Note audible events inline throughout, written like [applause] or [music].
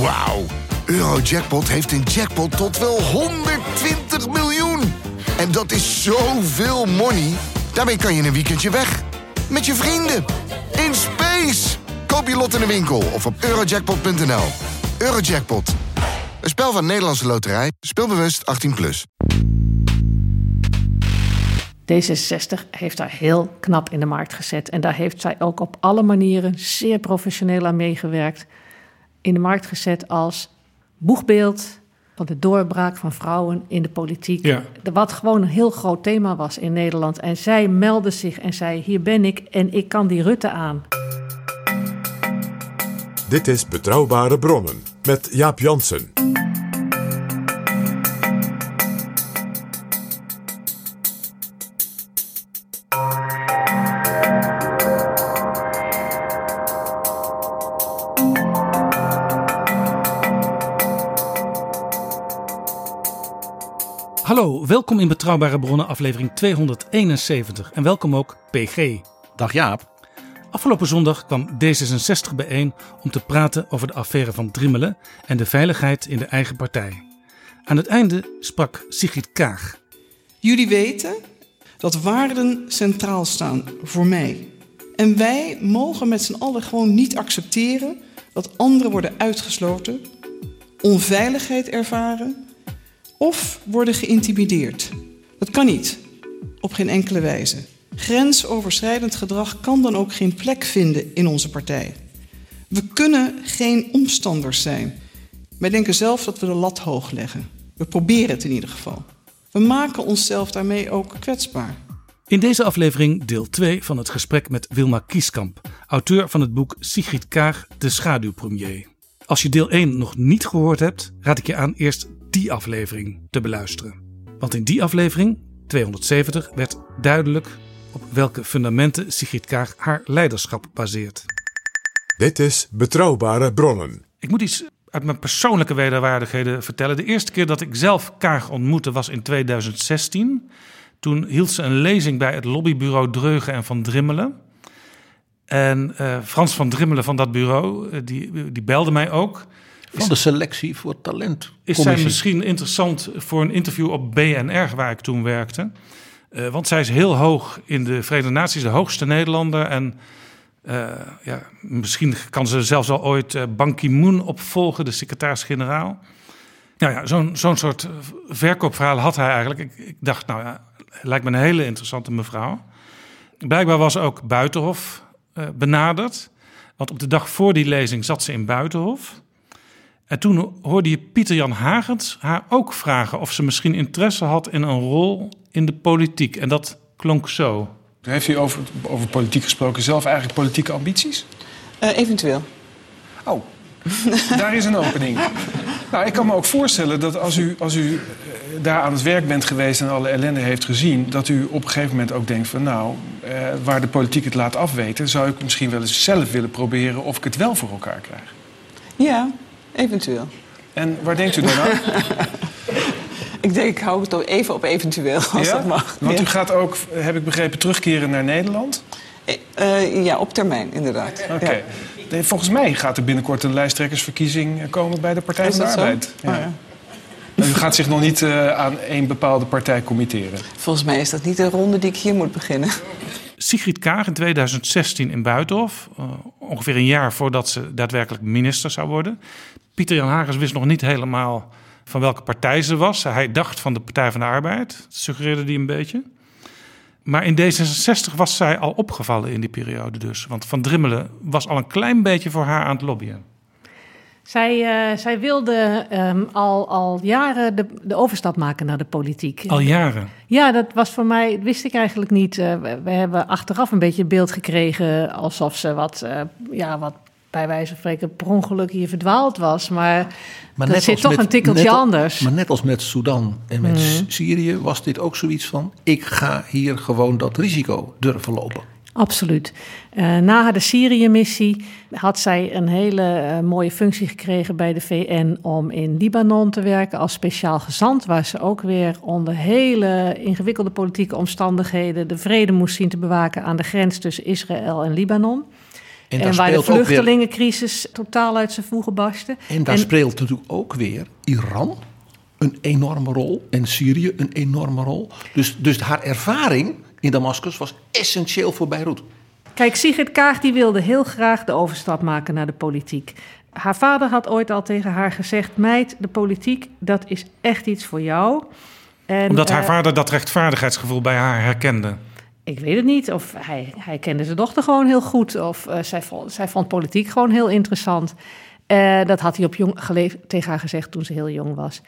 Wauw. Eurojackpot heeft een jackpot tot wel 120 miljoen. En dat is zoveel money. Daarmee kan je een weekendje weg. Met je vrienden. In space. Koop je lot in de winkel of op eurojackpot.nl. Eurojackpot. Een spel van Nederlandse Loterij. Speelbewust 18+. Plus. D66 heeft daar heel knap in de markt gezet. En daar heeft zij ook op alle manieren zeer professioneel aan meegewerkt. In de markt gezet als boegbeeld van de doorbraak van vrouwen in de politiek. Ja. Wat gewoon een heel groot thema was in Nederland. En zij meldde zich en zei: Hier ben ik en ik kan die Rutte aan. Dit is Betrouwbare Bronnen met Jaap Jansen. Welkom in Betrouwbare Bronnen, aflevering 271. En welkom ook PG. Dag Jaap. Afgelopen zondag kwam D66 bijeen om te praten over de affaire van Drimmelen en de veiligheid in de eigen partij. Aan het einde sprak Sigrid Kaag. Jullie weten dat waarden centraal staan voor mij. En wij mogen met z'n allen gewoon niet accepteren dat anderen worden uitgesloten, onveiligheid ervaren of worden geïntimideerd. Dat kan niet, op geen enkele wijze. Grensoverschrijdend gedrag kan dan ook geen plek vinden in onze partij. We kunnen geen omstanders zijn. Wij denken zelf dat we de lat hoog leggen. We proberen het in ieder geval. We maken onszelf daarmee ook kwetsbaar. In deze aflevering deel 2 van het gesprek met Wilma Kieskamp, auteur van het boek Sigrid Kaag, de schaduwpremier. Als je deel 1 nog niet gehoord hebt, raad ik je aan eerst die aflevering te beluisteren. Want in die aflevering, 270, werd duidelijk op welke fundamenten Sigrid Kaag haar leiderschap baseert. Dit is Betrouwbare Bronnen. Ik moet iets uit mijn persoonlijke wederwaardigheden vertellen. De eerste keer dat ik zelf Kaag ontmoette was in 2016. Toen hield ze een lezing bij het lobbybureau Dreugen en Van Drimmelen. En uh, Frans van Drimmelen van dat bureau, uh, die, die belde mij ook. Van de selectie voor talent. Is zij misschien interessant voor een interview op BNR, waar ik toen werkte? Uh, want zij is heel hoog in de Verenigde Naties, de hoogste Nederlander. En ja, misschien kan ze zelfs al ooit Ban Ki-moon opvolgen, de secretaris-generaal. Nou ja, zo'n zo'n soort verkoopverhaal had hij eigenlijk. Ik, ik dacht, nou ja, lijkt me een hele interessante mevrouw. Blijkbaar was ook Buitenhof benaderd. Want op de dag voor die lezing zat ze in Buitenhof. En toen hoorde je Pieter-Jan Hagens haar ook vragen of ze misschien interesse had in een rol in de politiek. En dat klonk zo. Heeft u over, over politiek gesproken zelf eigenlijk politieke ambities? Uh, eventueel. Oh, daar is een opening. Nou, ik kan me ook voorstellen dat als u, als u daar aan het werk bent geweest en alle ellende heeft gezien, dat u op een gegeven moment ook denkt van nou, eh, waar de politiek het laat afweten, zou ik misschien wel eens zelf willen proberen of ik het wel voor elkaar krijg. Ja, eventueel. En waar denkt u dan aan? [laughs] ik denk, ik hou het toch even op eventueel, als ja? dat mag. Want ja. u gaat ook, heb ik begrepen, terugkeren naar Nederland? Uh, ja, op termijn, inderdaad. Oké. Okay. Ja. Volgens mij gaat er binnenkort een lijsttrekkersverkiezing komen bij de Partij van de Arbeid. Oh, ja. U gaat zich nog niet uh, aan één bepaalde partij committeren. Volgens mij is dat niet de ronde die ik hier moet beginnen. Sigrid Kaag in 2016 in Buitenhof, uh, ongeveer een jaar voordat ze daadwerkelijk minister zou worden. Pieter Jan Hagens wist nog niet helemaal van welke partij ze was. Hij dacht van de Partij van de Arbeid, dat suggereerde hij een beetje. Maar in D66 was zij al opgevallen in die periode dus. Want Van Drimmelen was al een klein beetje voor haar aan het lobbyen. Zij, uh, zij wilde um, al, al jaren de, de, overstap maken naar de politiek. Al jaren? Ja, dat was voor mij, wist ik eigenlijk niet. Uh, we, we, hebben achteraf een beetje beeld gekregen alsof ze wat, uh, ja, wat bij wijze van spreken per ongeluk hier verdwaald was. Maar, maar dat zit toch met, een tikkeltje net, anders. Maar net als met Sudan en met mm. Syrië was dit ook zoiets van... ik ga hier gewoon dat risico durven lopen. Absoluut. Uh, na de Syrië-missie had zij een hele uh, mooie functie gekregen bij de VN om in Libanon te werken als speciaal gezant, waar ze ook weer onder hele ingewikkelde politieke omstandigheden de vrede moest zien te bewaken aan de grens tussen Israël en Libanon. En En, daar waar de weer- vluchtelingencrisis totaal uit zijn voegen barstte. En daar speelt natuurlijk ook weer Iran een enorme rol en Syrië een enorme rol. Dus, dus haar ervaring in Damascus was essentieel voor Beirut. Kijk, Sigrid Kaag die wilde heel graag de overstap maken naar de politiek. Haar vader had ooit al tegen haar gezegd: Meid, de politiek, dat is echt iets voor jou. En, Omdat haar eh, vader dat rechtvaardigheidsgevoel bij haar herkende. Ik weet het niet. Of hij, hij kende zijn dochter gewoon heel goed. Of eh, zij, vond, zij vond politiek gewoon heel interessant. Eh, dat had hij op jong, geleef, tegen haar gezegd toen ze heel jong was.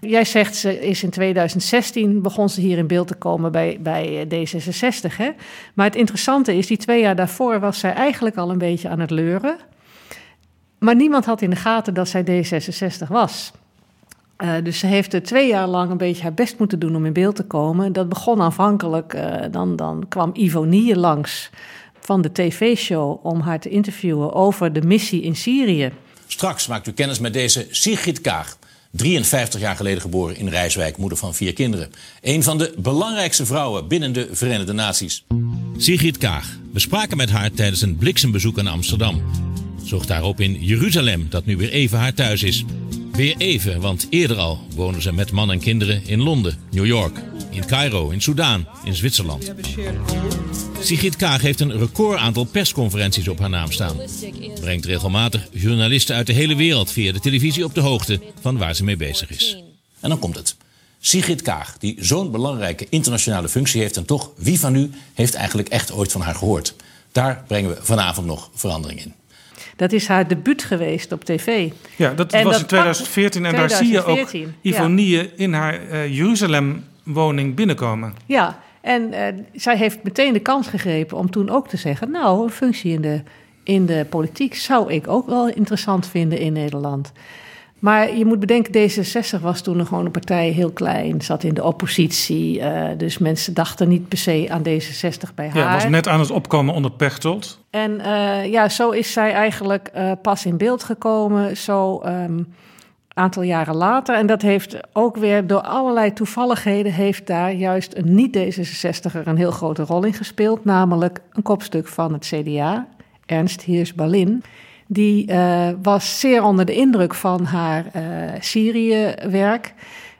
Jij zegt, ze is in 2016 begon ze hier in beeld te komen bij, bij eh, D66. Hè? Maar het interessante is, die twee jaar daarvoor was zij eigenlijk al een beetje aan het leuren. Maar niemand had in de gaten dat zij D66 was. Eh, dus ze heeft er twee jaar lang een beetje haar best moeten doen om in beeld te komen. Dat begon aanvankelijk, eh, dan, dan kwam Ivonie langs van de tv-show om haar te interviewen over de missie in Syrië. Straks maakt u kennis met deze Sigrid Kaag. 53 jaar geleden geboren in Rijswijk, moeder van vier kinderen. Een van de belangrijkste vrouwen binnen de Verenigde Naties. Sigrid Kaag. We spraken met haar tijdens een bliksembezoek aan Amsterdam. Zocht daarop in Jeruzalem, dat nu weer even haar thuis is. Weer even, want eerder al wonen ze met man en kinderen in Londen, New York, in Cairo, in Soudaan, in Zwitserland. Sigrid Kaag heeft een record aantal persconferenties op haar naam staan. Brengt regelmatig journalisten uit de hele wereld via de televisie op de hoogte van waar ze mee bezig is. En dan komt het. Sigrid Kaag, die zo'n belangrijke internationale functie heeft en toch, wie van u heeft eigenlijk echt ooit van haar gehoord? Daar brengen we vanavond nog verandering in. Dat is haar debuut geweest op tv. Ja, dat En was dat in 2014 en daar zie je ook 2014, ja. Ivonie in haar eh, Jeruzalem-woning binnenkomen. Ja, en eh, zij heeft meteen de kans gegrepen om toen ook te zeggen... nou, een functie in de, in de politiek zou ik ook wel interessant vinden in Nederland. Maar je moet bedenken, D66 was toen nog gewoon een partij heel klein... zat in de oppositie, eh, dus mensen dachten niet per se aan D66 bij haar. Ja, was net aan het opkomen onder Pechtold. En eh, ja, zo is zij eigenlijk eh, pas in beeld gekomen, zo een aantal jaren later. En dat heeft ook weer door allerlei toevalligheden... heeft daar juist een niet-D66er een heel grote rol in gespeeld. Namelijk een kopstuk van het CDA, Ernst Heers-Ballin. Die eh, was zeer onder de indruk van haar eh, Syrië-werk.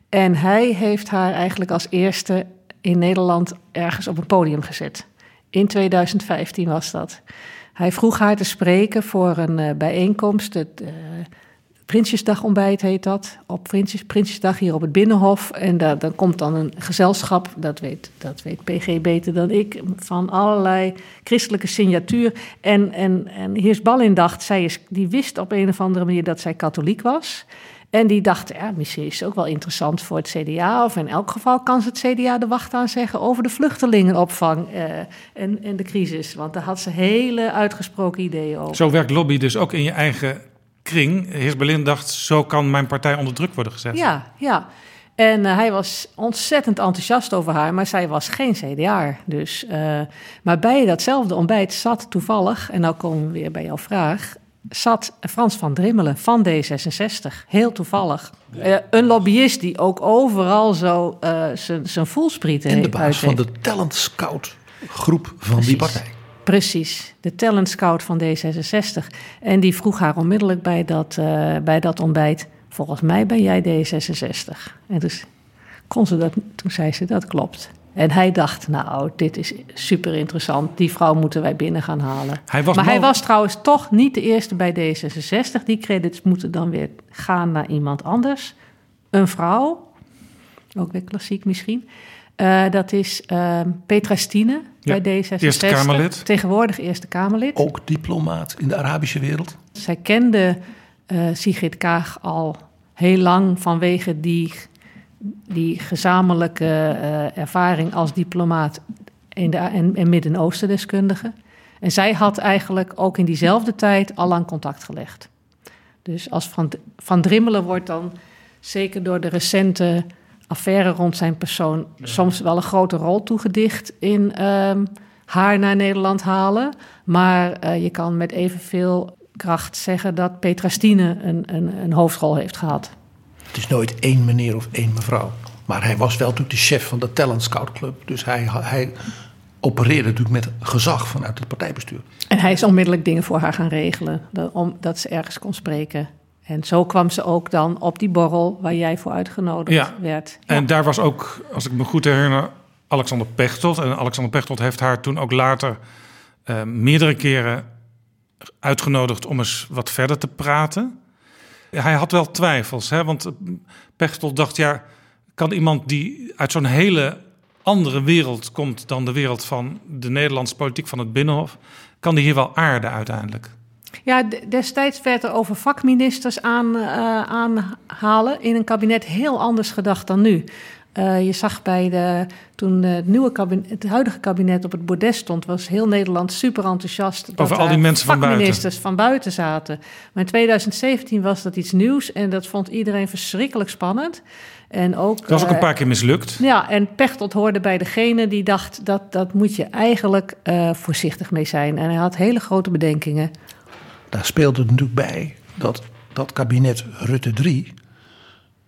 En hij heeft haar eigenlijk als eerste in Nederland ergens op een podium gezet. In 2015 was dat. Hij vroeg haar te spreken voor een eh, bijeenkomst. Het Prinsjesdagontbijt heet dat. Op Prinsjes, Prinsjesdag hier op het Binnenhof. En daar, dan komt dan een gezelschap, dat weet, dat weet PG beter dan ik, van allerlei christelijke signatuur. En, en, en Heers Ballin dacht, zij is, die wist op een of andere manier dat zij katholiek was. En die dacht, ja, misschien is ook wel interessant voor het CDA. Of in elk geval kan ze het CDA de wacht aan zeggen over de vluchtelingenopvang eh, en, en de crisis. Want daar had ze hele uitgesproken ideeën over. Zo werkt lobby dus ook in je eigen kring. Heers Berlin dacht, zo kan mijn partij onder druk worden gezet. Ja, ja. En eh, hij was ontzettend enthousiast over haar, maar zij was geen CDA. Dus, eh, maar bij datzelfde ontbijt zat toevallig, en nou komen we weer bij jouw vraag, zat Frans van Drimmelen van D66. Heel toevallig. Eh, een lobbyist die ook overal zo eh, zijn zijn voelsprieten En de heeft- baas van de Talent Scout groep van die partij. Precies, de talent scout van D66. En die vroeg haar onmiddellijk bij dat, eh, bij dat ontbijt... volgens mij ben jij D66. En dus kon ze dat, toen zei ze, dat klopt. En hij dacht, nou, dit is super interessant. Die vrouw moeten wij binnen gaan halen. Hij was maar hij was trouwens toch niet de eerste bij D66. Die credits moeten dan weer gaan naar iemand anders. Een vrouw, ook weer klassiek misschien. Eh, dat is eh, Petra Stine Ja, bij D66. Eerste Kamerlid. Tegenwoordig Eerste Kamerlid. Ook diplomaat in de Arabische wereld. Zij kende eh, Sigrid Kaag al heel lang vanwege die, die gezamenlijke eh, ervaring als diplomaat in de, en, en Midden-Oosten deskundige. En zij had eigenlijk ook in diezelfde tijd al aan contact gelegd. Dus als Van, Van Drimmelen wordt dan zeker door de recente affaire rond zijn persoon soms wel een grote rol toegedicht in ehm, haar naar Nederland halen. Maar eh, je kan met evenveel kracht zeggen dat Petra Stine een, een, een hoofdrol heeft gehad. Het is nooit één meneer of één mevrouw. Maar hij was wel natuurlijk de chef van de Talent Scout Club. Dus hij, hij opereerde natuurlijk met gezag vanuit het partijbestuur. En hij is onmiddellijk dingen voor haar gaan regelen, dat, om, dat ze ergens kon spreken. En zo kwam ze ook dan op die borrel waar jij voor uitgenodigd Ja. werd. En daar was ook, als ik me goed herinner, Alexander Pechtold. En Alexander Pechtold heeft haar toen ook later eh, meerdere keren uitgenodigd om eens wat verder te praten. Hij had wel twijfels, hè? want Pechtold dacht, ja, kan iemand die uit zo'n hele andere wereld komt dan de wereld van de Nederlandse politiek van het Binnenhof, kan die hier wel aarden uiteindelijk? Ja, destijds werd er over vakministers aan, eh, aanhalen in een kabinet heel anders gedacht dan nu. Eh, je zag bij de, toen het, nieuwe kabinet, het huidige kabinet op het bordes stond, was heel Nederland super enthousiast. dat Over al die mensen van buiten. vakministers van buiten zaten. Maar in 2017 was dat iets nieuws en dat vond iedereen verschrikkelijk spannend. En ook, Dat was ook eh, een paar keer mislukt. ja, en Pechtold hoorde bij degene die dacht dat dat moet je eigenlijk eh, voorzichtig mee zijn. En hij had hele grote bedenkingen. Daar speelde het natuurlijk bij dat dat kabinet Rutte 3...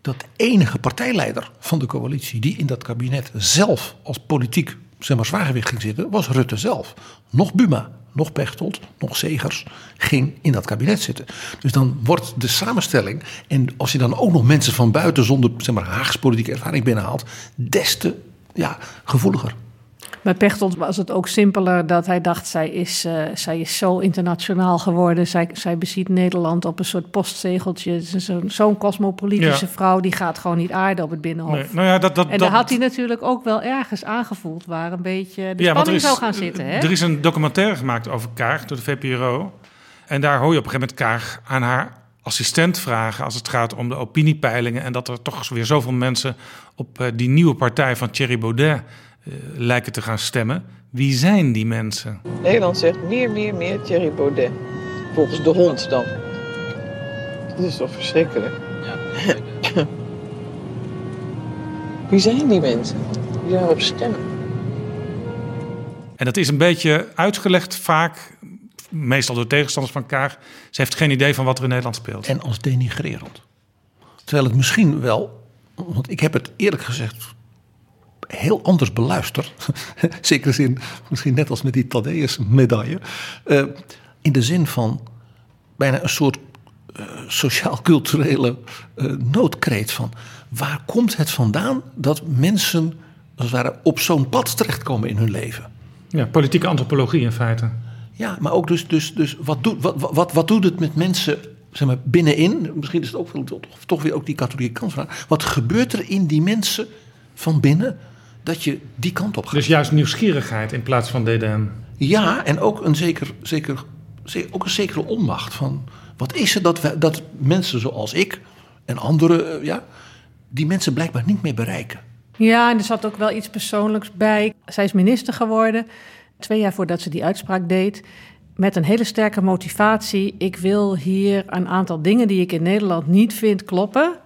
dat enige partijleider van de coalitie die in dat kabinet zelf als politiek zeg maar, zwaargewicht ging zitten, was Rutte zelf. Nog Buma, nog Pechtold, nog Segers ging in dat kabinet zitten. Dus dan wordt de samenstelling, en als je dan ook nog mensen van buiten zonder zeg maar, Haagse politieke ervaring binnenhaalt, des te ja, gevoeliger. Bij Pechtold was het ook simpeler dat hij dacht... zij is, eh, zij is zo internationaal geworden. Zij, zij beziet Nederland op een soort postzegeltje. Zo'n zo'n cosmopolitische Ja. vrouw... die gaat gewoon niet aarden op het Binnenhof. Nee, nou ja, dat, dat, en dat, daar had hij natuurlijk ook wel ergens aangevoeld... waar een beetje de Ja, spanning is- zou gaan zitten. Hè? Er is een documentaire gemaakt over Kaag door de VPRO. En daar hoor je op een gegeven moment Kaag aan haar assistent vragen... als het gaat om de opiniepeilingen... en dat er toch weer zoveel mensen op eh, die nieuwe partij van Thierry Baudet... eh, lijken te gaan stemmen. Wie zijn die mensen? Nederland zegt meer, meer, meer Thierry Baudet. Volgens de hond dan. Dat is toch verschrikkelijk? [laughs] Wie zijn die mensen? Die daarop stemmen. En dat is een beetje uitgelegd vaak... meestal door tegenstanders van Kaag. Ze heeft geen idee van wat er in Nederland speelt. En als denigrerend. Terwijl het misschien wel, want ik heb het eerlijk gezegd heel anders beluisterd. [laughs] Zeker zin, misschien net als met die Thaddeus medaille. Eh, in de zin van bijna een soort eh, sociaal-culturele eh, noodkreet van... waar komt het vandaan dat mensen als het ware op zo'n pad terechtkomen in hun leven? Ja, politieke antropologie in feite. Ja, maar ook dus, dus, dus wat, doet, wat, wat, wat doet het met mensen zeg maar, binnenin? Misschien is het ook toch, toch weer ook die katholieke kant van. Wat gebeurt er in die mensen van binnen dat je die kant op gaat? Dus juist nieuwsgierigheid in plaats van DDM. Ja, en ook een, zeker, zeker, zeker, ook een zekere onmacht van... wat is het dat, dat mensen zoals ik en anderen... eh, ja, die mensen blijkbaar niet meer bereiken. Ja, en er zat ook wel iets persoonlijks bij. Zij is minister geworden, twee jaar voordat ze die uitspraak deed. Met een hele sterke motivatie. Ik wil hier een aantal dingen die ik in Nederland niet vind kloppen.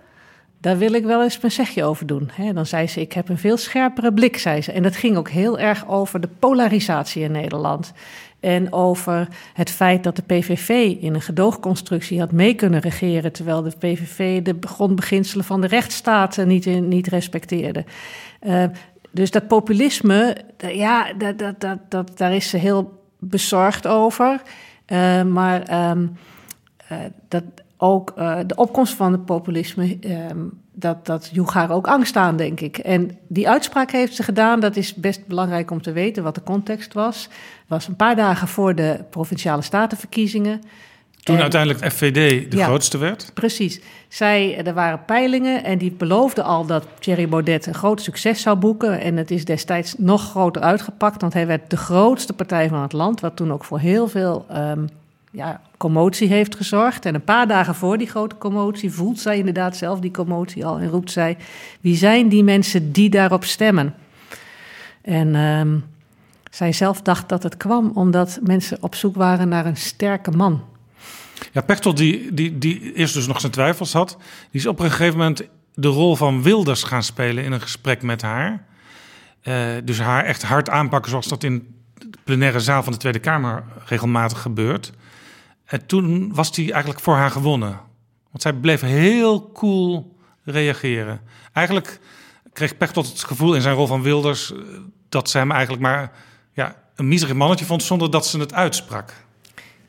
Daar wil ik wel eens mijn zegje over doen. Hè, dan zei ze, ik heb een veel scherpere blik, zei ze. En dat ging ook heel erg over de polarisatie in Nederland. En over het feit dat de PVV in een gedoogconstructie had mee kunnen regeren... terwijl de PVV de grondbeginselen van de rechtsstaat eh, niet, in, niet respecteerde. Uh, dus dat populisme, ja, dat, dat, dat, dat, daar is ze heel bezorgd over. Uh, maar um, uh, dat ook uh, de opkomst van het populisme, um, dat, dat joeg haar ook angst aan, denk ik. En die uitspraak heeft ze gedaan, dat is best belangrijk om te weten wat de context was. was een paar dagen voor de provinciale statenverkiezingen. Toen en, uiteindelijk de FVD de ja, grootste werd? Precies. Zij, er waren peilingen en die beloofden al dat Thierry Baudet een groot succes zou boeken. En het is destijds nog groter uitgepakt, want hij werd de grootste partij van het land. Wat toen ook voor heel veel um, ja, commotie heeft gezorgd. En een paar dagen voor die grote commotie voelt zij inderdaad zelf die commotie al. En roept zij, wie zijn die mensen die daarop stemmen? En um, zij zelf dacht dat het kwam omdat mensen op zoek waren naar een sterke man. Ja, Pechtold, die, die, die eerst dus nog zijn twijfels had, die is op een gegeven moment de rol van Wilders gaan spelen in een gesprek met haar. Uh, dus haar echt hard aanpakken zoals dat in de plenaire zaal van de Tweede Kamer regelmatig gebeurt. En toen was hij eigenlijk voor haar gewonnen. Want zij bleef heel cool reageren. Eigenlijk kreeg Pechtold het gevoel in zijn rol van Wilders... dat ze hem eigenlijk maar ja, een miserig mannetje vond zonder dat ze het uitsprak.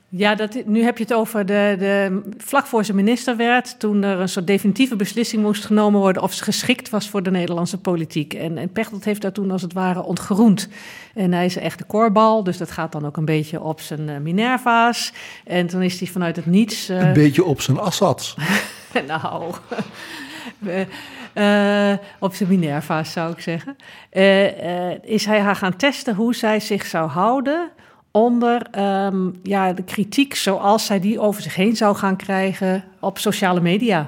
Ja, dat, nu heb je het over de, de, vlak voor ze minister werd, toen er een soort definitieve beslissing moest genomen worden of ze geschikt was voor de Nederlandse politiek. En, en Pechtold heeft daar toen als het ware ontgeroend. En hij is echt de korbal, dus dat gaat dan ook een beetje op zijn uh, Minerva's. En toen is hij vanuit het niets... Uh... Een beetje op zijn Assads. [laughs] nou... Uh, op zijn Minerva's zou ik zeggen. is hij haar gaan testen hoe zij zich zou houden onder um, ja, de kritiek zoals zij die over zich heen zou gaan krijgen op sociale media.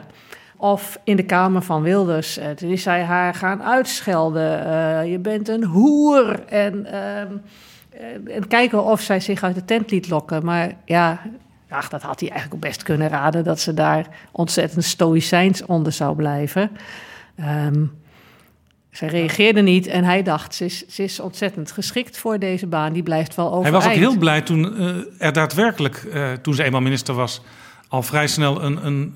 Of in de Kamer van Wilders. Uh, toen is zij haar gaan uitschelden. Uh, je bent een hoer. En, uh, en kijken of zij zich uit de tent liet lokken. Maar ja, ach, dat had hij eigenlijk best kunnen raden. Dat ze daar ontzettend stoïcijns onder zou blijven. Um, zij reageerde niet en hij dacht, ze is, ze is ontzettend geschikt voor deze baan. Die blijft wel overeind. Hij was ook heel blij toen uh, er daadwerkelijk, uh, toen ze eenmaal minister was... al vrij snel een, een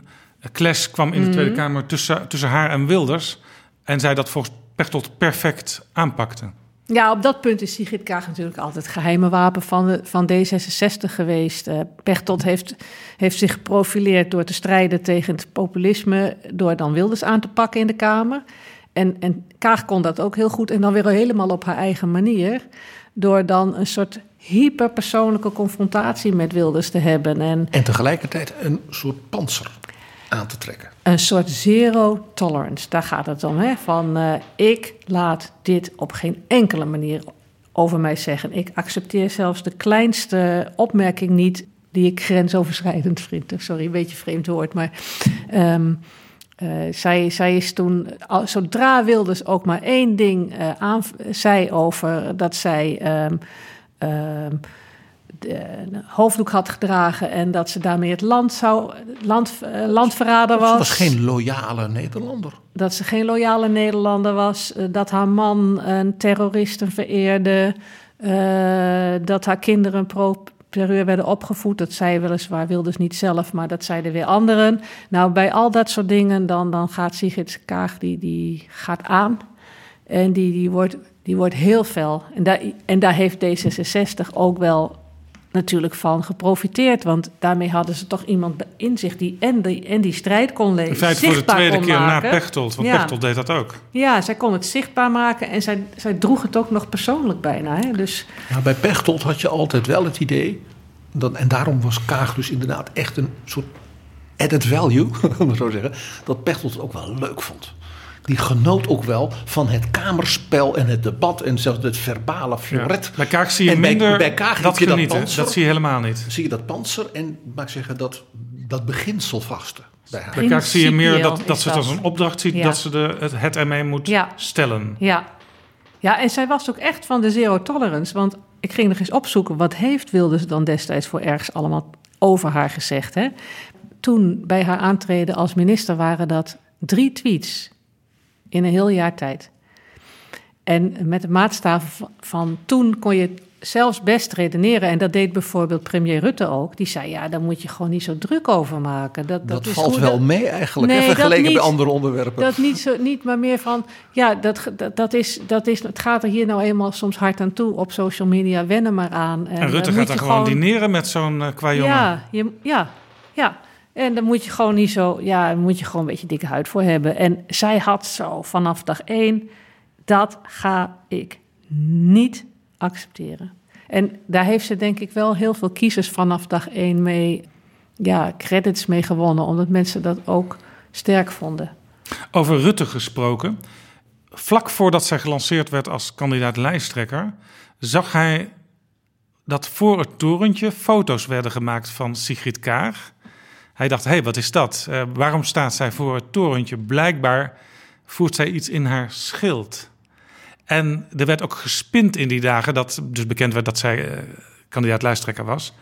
clash kwam in de mm -hmm. Tweede Kamer tussen, tussen haar en Wilders. En zij dat volgens Pechtold perfect aanpakte. Ja, op dat punt is Sigrid Kaag natuurlijk altijd het geheime wapen van, de, van D66 geweest. Uh, Pechtold heeft, heeft zich geprofileerd door te strijden tegen het populisme... door dan Wilders aan te pakken in de Kamer... En, en Kaag kon dat ook heel goed. En dan weer helemaal op haar eigen manier. Door dan een soort hyperpersoonlijke confrontatie met Wilders te hebben. En, en tegelijkertijd een soort panzer aan te trekken. Een soort zero tolerance, daar gaat het om. Hè? Van uh, ik laat dit op geen enkele manier over mij zeggen. Ik accepteer zelfs de kleinste opmerking niet die ik grensoverschrijdend vind. Sorry, een beetje vreemd woord, maar... Um, uh, zij, zij is toen, zodra Wilders ook maar één ding uh, aan, zei over dat zij um, um, de hoofddoek had gedragen en dat ze daarmee het land zou, land, uh, landverrader was. Ze was geen loyale Nederlander. Dat ze geen loyale Nederlander was, dat haar man een terroristen vereerde, dat haar kinderen pro terreur werden opgevoed. Dat zei weliswaar Wilders niet zelf, maar dat zeiden weer anderen. Nou, bij al dat soort dingen, dan, dan gaat Sigrid Kaag, die, die gaat aan. En die, die, wordt, die wordt heel fel. En daar, en daar heeft D66 ook wel natuurlijk van geprofiteerd. Want daarmee hadden ze toch iemand in zich die en die, en die strijd kon lezen. In feite voor de tweede keer maken. na Pechtold, want ja. Pechtold deed dat ook. Ja, zij kon het zichtbaar maken en zij, zij droeg het ook nog persoonlijk bijna. Hè? Dus... Ja, bij Pechtold had je altijd wel het idee... Dat, en daarom was Kaag dus inderdaad echt een soort added value, [laughs] om het zo zeggen... dat Pechtold het ook wel leuk vond die genoot ook wel van het kamerspel en het debat en zelfs het verbale floret. Ja. Bij Kaag zie je en minder bij, bij Kaag dat, je dat, panzer, dat zie je helemaal niet. Zie je dat panzer en maak zeggen dat, dat beginselvaste. Bij, haar. bij Kaag zie je meer dat, dat ze het als een opdracht ziet ja. dat ze de, het, het ermee moet ja. stellen. Ja. ja, en zij was ook echt van de zero tolerance. Want ik ging nog eens opzoeken, wat heeft Wilders dan destijds voor ergens allemaal over haar gezegd. Hè? Toen bij haar aantreden als minister waren dat drie tweets in een heel jaar tijd. En met de maatstaven van toen kon je zelfs best redeneren. En dat deed bijvoorbeeld premier Rutte ook. Die zei, ja, daar moet je gewoon niet zo druk over maken. Dat, dat, dat valt wel mee eigenlijk, nee, vergeleken niet, bij andere onderwerpen. Dat niet, zo, niet maar meer van, ja, dat, dat, dat, is, dat is, het gaat er hier nou eenmaal soms hard aan toe. Op social media, wennen maar aan. En, en Rutte gaat er gewoon dineren met zo'n uh, qua jongen. Ja, je, ja, ja. En daar moet je gewoon niet zo, ja, moet je gewoon een beetje dikke huid voor hebben. En zij had zo vanaf dag één, dat ga ik niet accepteren. En daar heeft ze denk ik wel heel veel kiezers vanaf dag één mee, ja, credits mee gewonnen, omdat mensen dat ook sterk vonden. Over Rutte gesproken. Vlak voordat zij gelanceerd werd als kandidaat lijsttrekker, zag hij dat voor het torentje foto's werden gemaakt van Sigrid Kaag. Hij dacht, hé, hey, wat is dat? Uh, waarom staat zij voor het torentje? Blijkbaar voert zij iets in haar schild. En er werd ook gespind in die dagen, dat dus bekend werd dat zij uh, kandidaat lijsttrekker was.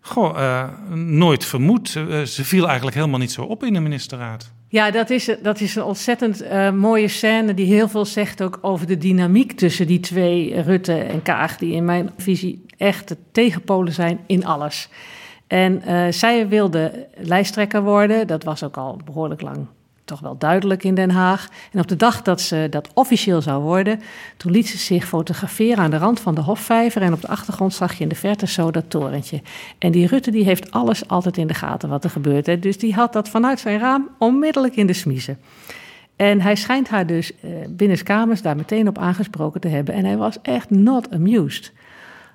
Goh, uh, nooit vermoed. ze viel eigenlijk helemaal niet zo op in de ministerraad. Ja, dat is, dat is een ontzettend mooie scène die heel veel zegt ook over de dynamiek tussen die twee, Rutte en Kaag, die in mijn visie echt de tegenpolen zijn in alles. En uh, zij wilde lijsttrekker worden. Dat was ook al behoorlijk lang toch wel duidelijk in Den Haag. En op de dag dat ze dat officieel zou worden, toen liet ze zich fotograferen aan de rand van de Hofvijver. En op de achtergrond zag je in de verte zo dat torentje. En die Rutte die heeft alles altijd in de gaten wat er gebeurt. Hè. Dus die had dat vanuit zijn raam onmiddellijk in de smiezen. En hij schijnt haar dus uh, binnenskamers daar meteen op aangesproken te hebben. En hij was echt not amused.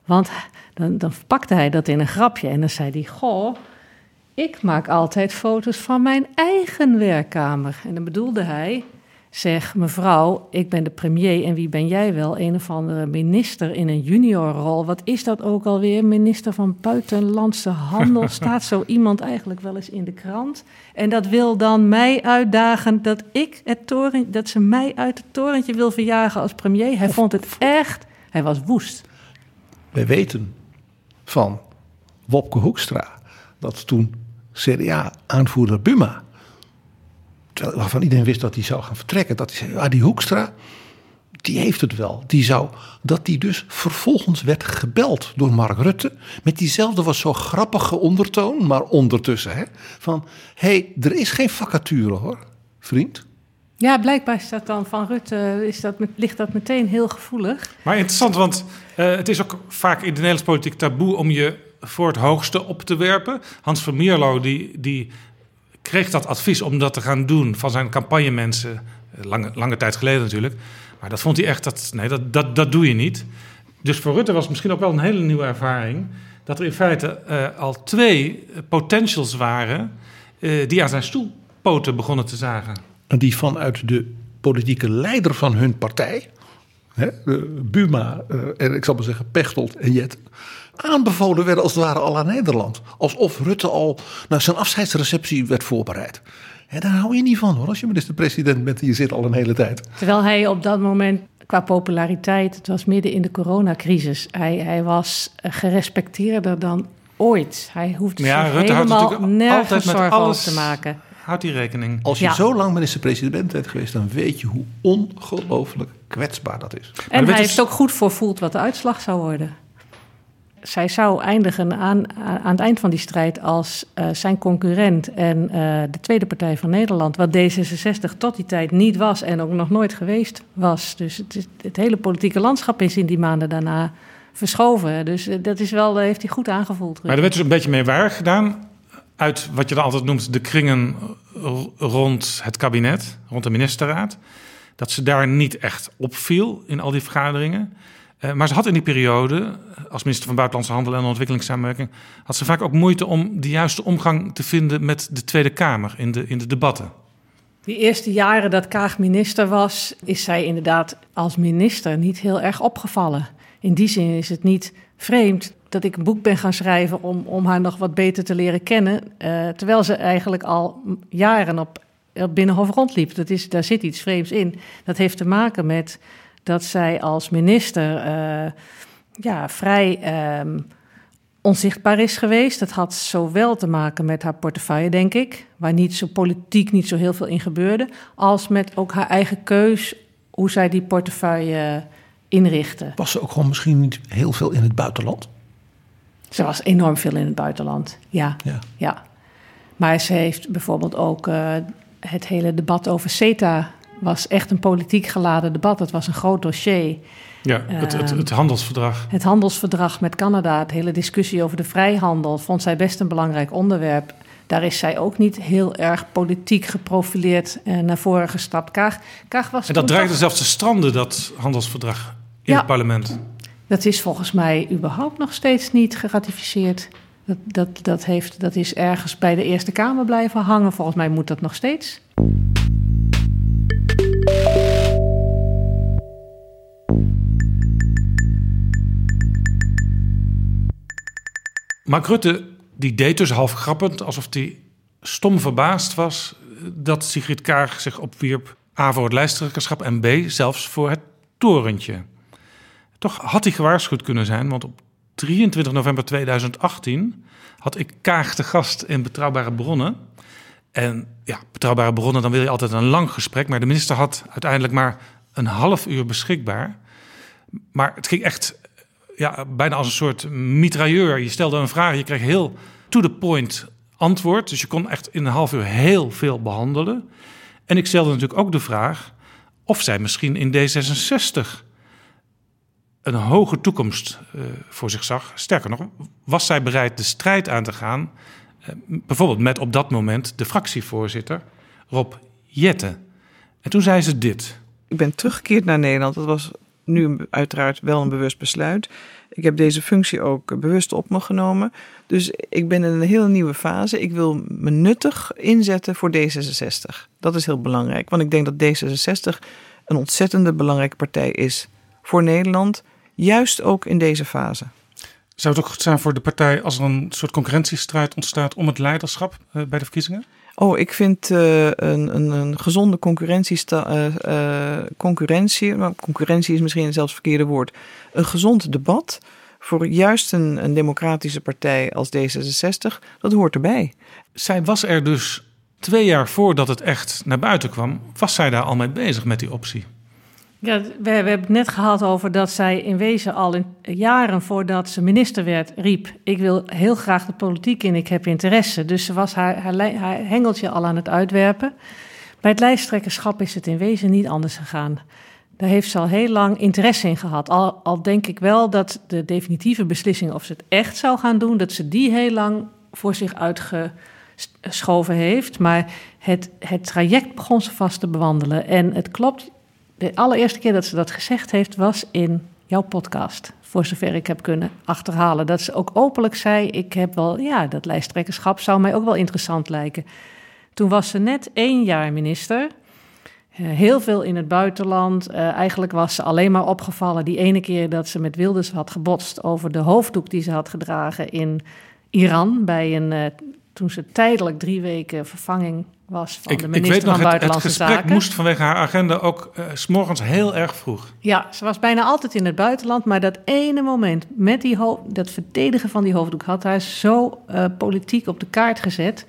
Want dan, dan pakte hij dat in een grapje en dan zei hij: Goh, ik maak altijd foto's van mijn eigen werkkamer. En dan bedoelde hij: Zeg, mevrouw, ik ben de premier en wie ben jij wel? Een of andere minister in een juniorrol. Wat is dat ook alweer? Minister van Buitenlandse Handel. [laughs] Staat zo iemand eigenlijk wel eens in de krant? En dat wil dan mij uitdagen dat ik het toren, dat ze mij uit het torentje wil verjagen als premier. Hij vond het echt, hij was woest. Wij weten van Wopke Hoekstra dat toen CDA-aanvoerder Buma waarvan iedereen wist dat hij zou gaan vertrekken. Dat hij zei, ah, die Hoekstra, die heeft het wel. Die zou, dat die dus vervolgens werd gebeld door Mark Rutte. Met diezelfde was zo grappige ondertoon, maar ondertussen. Hè, van, hé, hey, er is geen vacature hoor, vriend. Ja, blijkbaar is dat dan van Rutte, is dat, ligt dat meteen heel gevoelig. Maar interessant, want uh, het is ook vaak in de Nederlandse politiek taboe om je voor het hoogste op te werpen. Hans van Mierlo, die, die kreeg dat advies om dat te gaan doen van zijn campagnemensen. Eh, lange, lange tijd geleden natuurlijk. Maar dat vond hij echt, dat, nee, dat, dat, dat doe je niet. Dus voor Rutte was het misschien ook wel een hele nieuwe ervaring. Dat er in feite uh, al twee potentials waren die aan zijn stoelpoten begonnen te zagen. En die vanuit de politieke leider van hun partij, hè, Buma en ik zal maar zeggen Pechtold en Jet, aanbevolen werden als het ware al aan Nederland. Alsof Rutte al naar zijn afscheidsreceptie werd voorbereid. En daar hou je niet van hoor, als je minister-president bent en je zit al een hele tijd. Terwijl hij op dat moment qua populariteit, het was midden in de coronacrisis, hij, hij was gerespecteerder dan ooit. Hij hoefde ja, zich Rutte helemaal nergens zorgen over te maken. Houdt die rekening. Als je zo lang minister-president bent geweest, dan weet je hoe ongelooflijk kwetsbaar dat is. En hij heeft ook goed voorvoeld wat de uitslag zou worden zij zou eindigen aan, aan het eind van die strijd als uh, zijn concurrent en uh, de Tweede Partij van Nederland, wat D66 tot die tijd niet was en ook nog nooit geweest was. Dus het, het hele politieke landschap is in die maanden daarna verschoven. Dus uh, dat is wel, heeft hij goed aangevoeld. Maar er werd dus een beetje mee waar gedaan uit wat je dan altijd noemt de kringen rond het kabinet, rond de ministerraad. Dat ze daar niet echt opviel in al die vergaderingen. Uh, maar ze had in die periode, als minister van Buitenlandse Handel en Ontwikkelingssamenwerking, had ze vaak ook moeite om de juiste omgang te vinden met de Tweede Kamer in de, in de debatten. Die eerste jaren dat Kaag minister was, is zij inderdaad als minister niet heel erg opgevallen. In die zin is het niet vreemd dat ik een boek ben gaan schrijven om, om haar nog wat beter te leren kennen. Uh, terwijl ze eigenlijk al jaren op, op Binnenhof rondliep. Dat is, daar zit iets vreemds in. Dat heeft te maken met dat zij als minister uh, ja, vrij um, onzichtbaar is geweest. Dat had zowel te maken met haar portefeuille, denk ik, waar niet zo politiek niet zo heel veel in gebeurde, als met ook haar eigen keus hoe zij die portefeuille inrichtte. Was ze ook gewoon misschien niet heel veel in het buitenland? Ze was enorm veel in het buitenland, ja. ja. ja. Maar ze heeft bijvoorbeeld ook uh, het hele debat over CETA was echt een politiek geladen debat. Het was een groot dossier. Ja, het, het, het, handelsverdrag. Het handelsverdrag met Canada, het hele discussie over de vrijhandel, vond zij best een belangrijk onderwerp. Daar is zij ook niet heel erg politiek geprofileerd uh, naar voren gestapt. Kaag, Kaag was en dat dreigde zelfs te stranden, dat handelsverdrag in het parlement. Dat is volgens mij überhaupt nog steeds niet geratificeerd. Dat, dat, dat, heeft, dat is ergens bij de Eerste Kamer blijven hangen. Volgens mij moet dat nog steeds. Mark Rutte die deed dus half grappend, alsof hij stom verbaasd was dat Sigrid Kaag zich opwierp A voor het lijsttrekkerschap en B zelfs voor het torentje. Toch had hij gewaarschuwd kunnen zijn, want op 23 november 2018 had ik Kaag te gast in Betrouwbare Bronnen. En ja, betrouwbare bronnen, dan wil je altijd een lang gesprek. Maar de minister had uiteindelijk maar een half uur beschikbaar. Maar het ging echt ja, bijna als een soort mitrailleur. Je stelde een vraag, je kreeg heel to the point antwoord. Dus je kon echt in een half uur heel veel behandelen. En ik stelde natuurlijk ook de vraag of zij misschien in D66 een hoge toekomst uh, voor zich zag. Sterker nog, was zij bereid de strijd aan te gaan, uh, bijvoorbeeld met op dat moment de fractievoorzitter Rob Jette. En toen zei ze dit. Ik ben teruggekeerd naar Nederland. Dat was nu uiteraard wel een bewust besluit. Ik heb deze functie ook bewust op me genomen. Dus ik ben in een hele nieuwe fase. Ik wil me nuttig inzetten voor D66. Dat is heel belangrijk, want ik denk dat D66 een ontzettende belangrijke partij is voor Nederland, juist ook in deze fase. Zou het ook goed zijn voor de partij als er een soort concurrentiestrijd ontstaat om het leiderschap eh, bij de verkiezingen? Oh, ik vind uh, een, een, een, gezonde concurrentie, uh, uh, concurrentie, maar concurrentie is misschien zelfs het verkeerde woord, een gezond debat voor juist een, een democratische partij als D66, dat hoort erbij. Zij was er dus twee jaar voordat het echt naar buiten kwam, was zij daar al mee bezig met die optie? Ja, we, hebben het net gehad over dat zij in wezen al in, jaren voordat ze minister werd riep: Ik wil heel graag de politiek in, ik heb interesse. Dus ze was haar, haar, haar hengeltje al aan het uitwerpen. Bij het lijsttrekkerschap is het in wezen niet anders gegaan. Daar heeft ze al heel lang interesse in gehad. Al, al denk ik wel dat de definitieve beslissing of ze het echt zou gaan doen, dat ze die heel lang voor zich uitgeschoven heeft. Maar het, het traject begon ze vast te bewandelen. En het klopt, de allereerste keer dat ze dat gezegd heeft, was in jouw podcast. Voor zover ik heb kunnen achterhalen. Dat ze ook openlijk zei: Ik heb wel, ja, dat lijsttrekkerschap zou mij ook wel interessant lijken. Toen was ze net één jaar minister. Uh, heel veel in het buitenland. Uh, eigenlijk was ze alleen maar opgevallen die ene keer dat ze met Wilders had gebotst over de hoofddoek die ze had gedragen in Iran. Bij een, uh, toen ze tijdelijk drie weken vervanging was van ik, de minister ik weet nog, van Buitenlandse het, het gesprek Zaken. moest vanwege haar agenda ook uh, s'morgens heel erg vroeg. Ja, ze was bijna altijd in het buitenland, maar dat ene moment met die dat verdedigen van die hoofddoek had haar zo uh, politiek op de kaart gezet.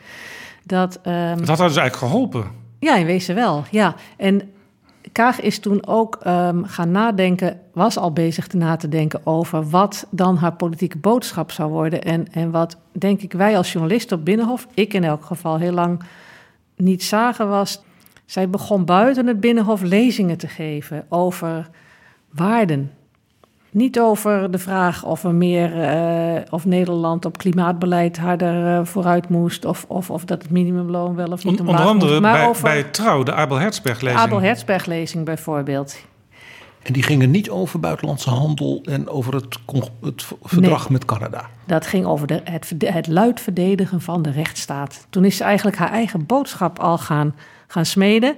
Dat, um, dat had haar dus eigenlijk geholpen. Ja, in wezen wel. Ja. En Kaag is toen ook um, gaan nadenken, was al bezig na te denken over wat dan haar politieke boodschap zou worden. En, en wat, denk ik, wij als journalisten op Binnenhof, ik in elk geval heel lang niet zagen, was. Zij begon buiten het Binnenhof lezingen te geven over waarden. Niet over de vraag of er meer uh, of Nederland op klimaatbeleid harder uh, vooruit moest, of, of, of dat het minimumloon wel of niet On, Onder andere moest, maar bij, over bij Trouw, de Abel Herzberg-lezing. Abel Herzberg-lezing bijvoorbeeld. En die gingen niet over buitenlandse handel en over het, het verdrag nee, met Canada. Dat ging over de, het, het luid verdedigen van de rechtsstaat. Toen is ze eigenlijk haar eigen boodschap al gaan, gaan smeden.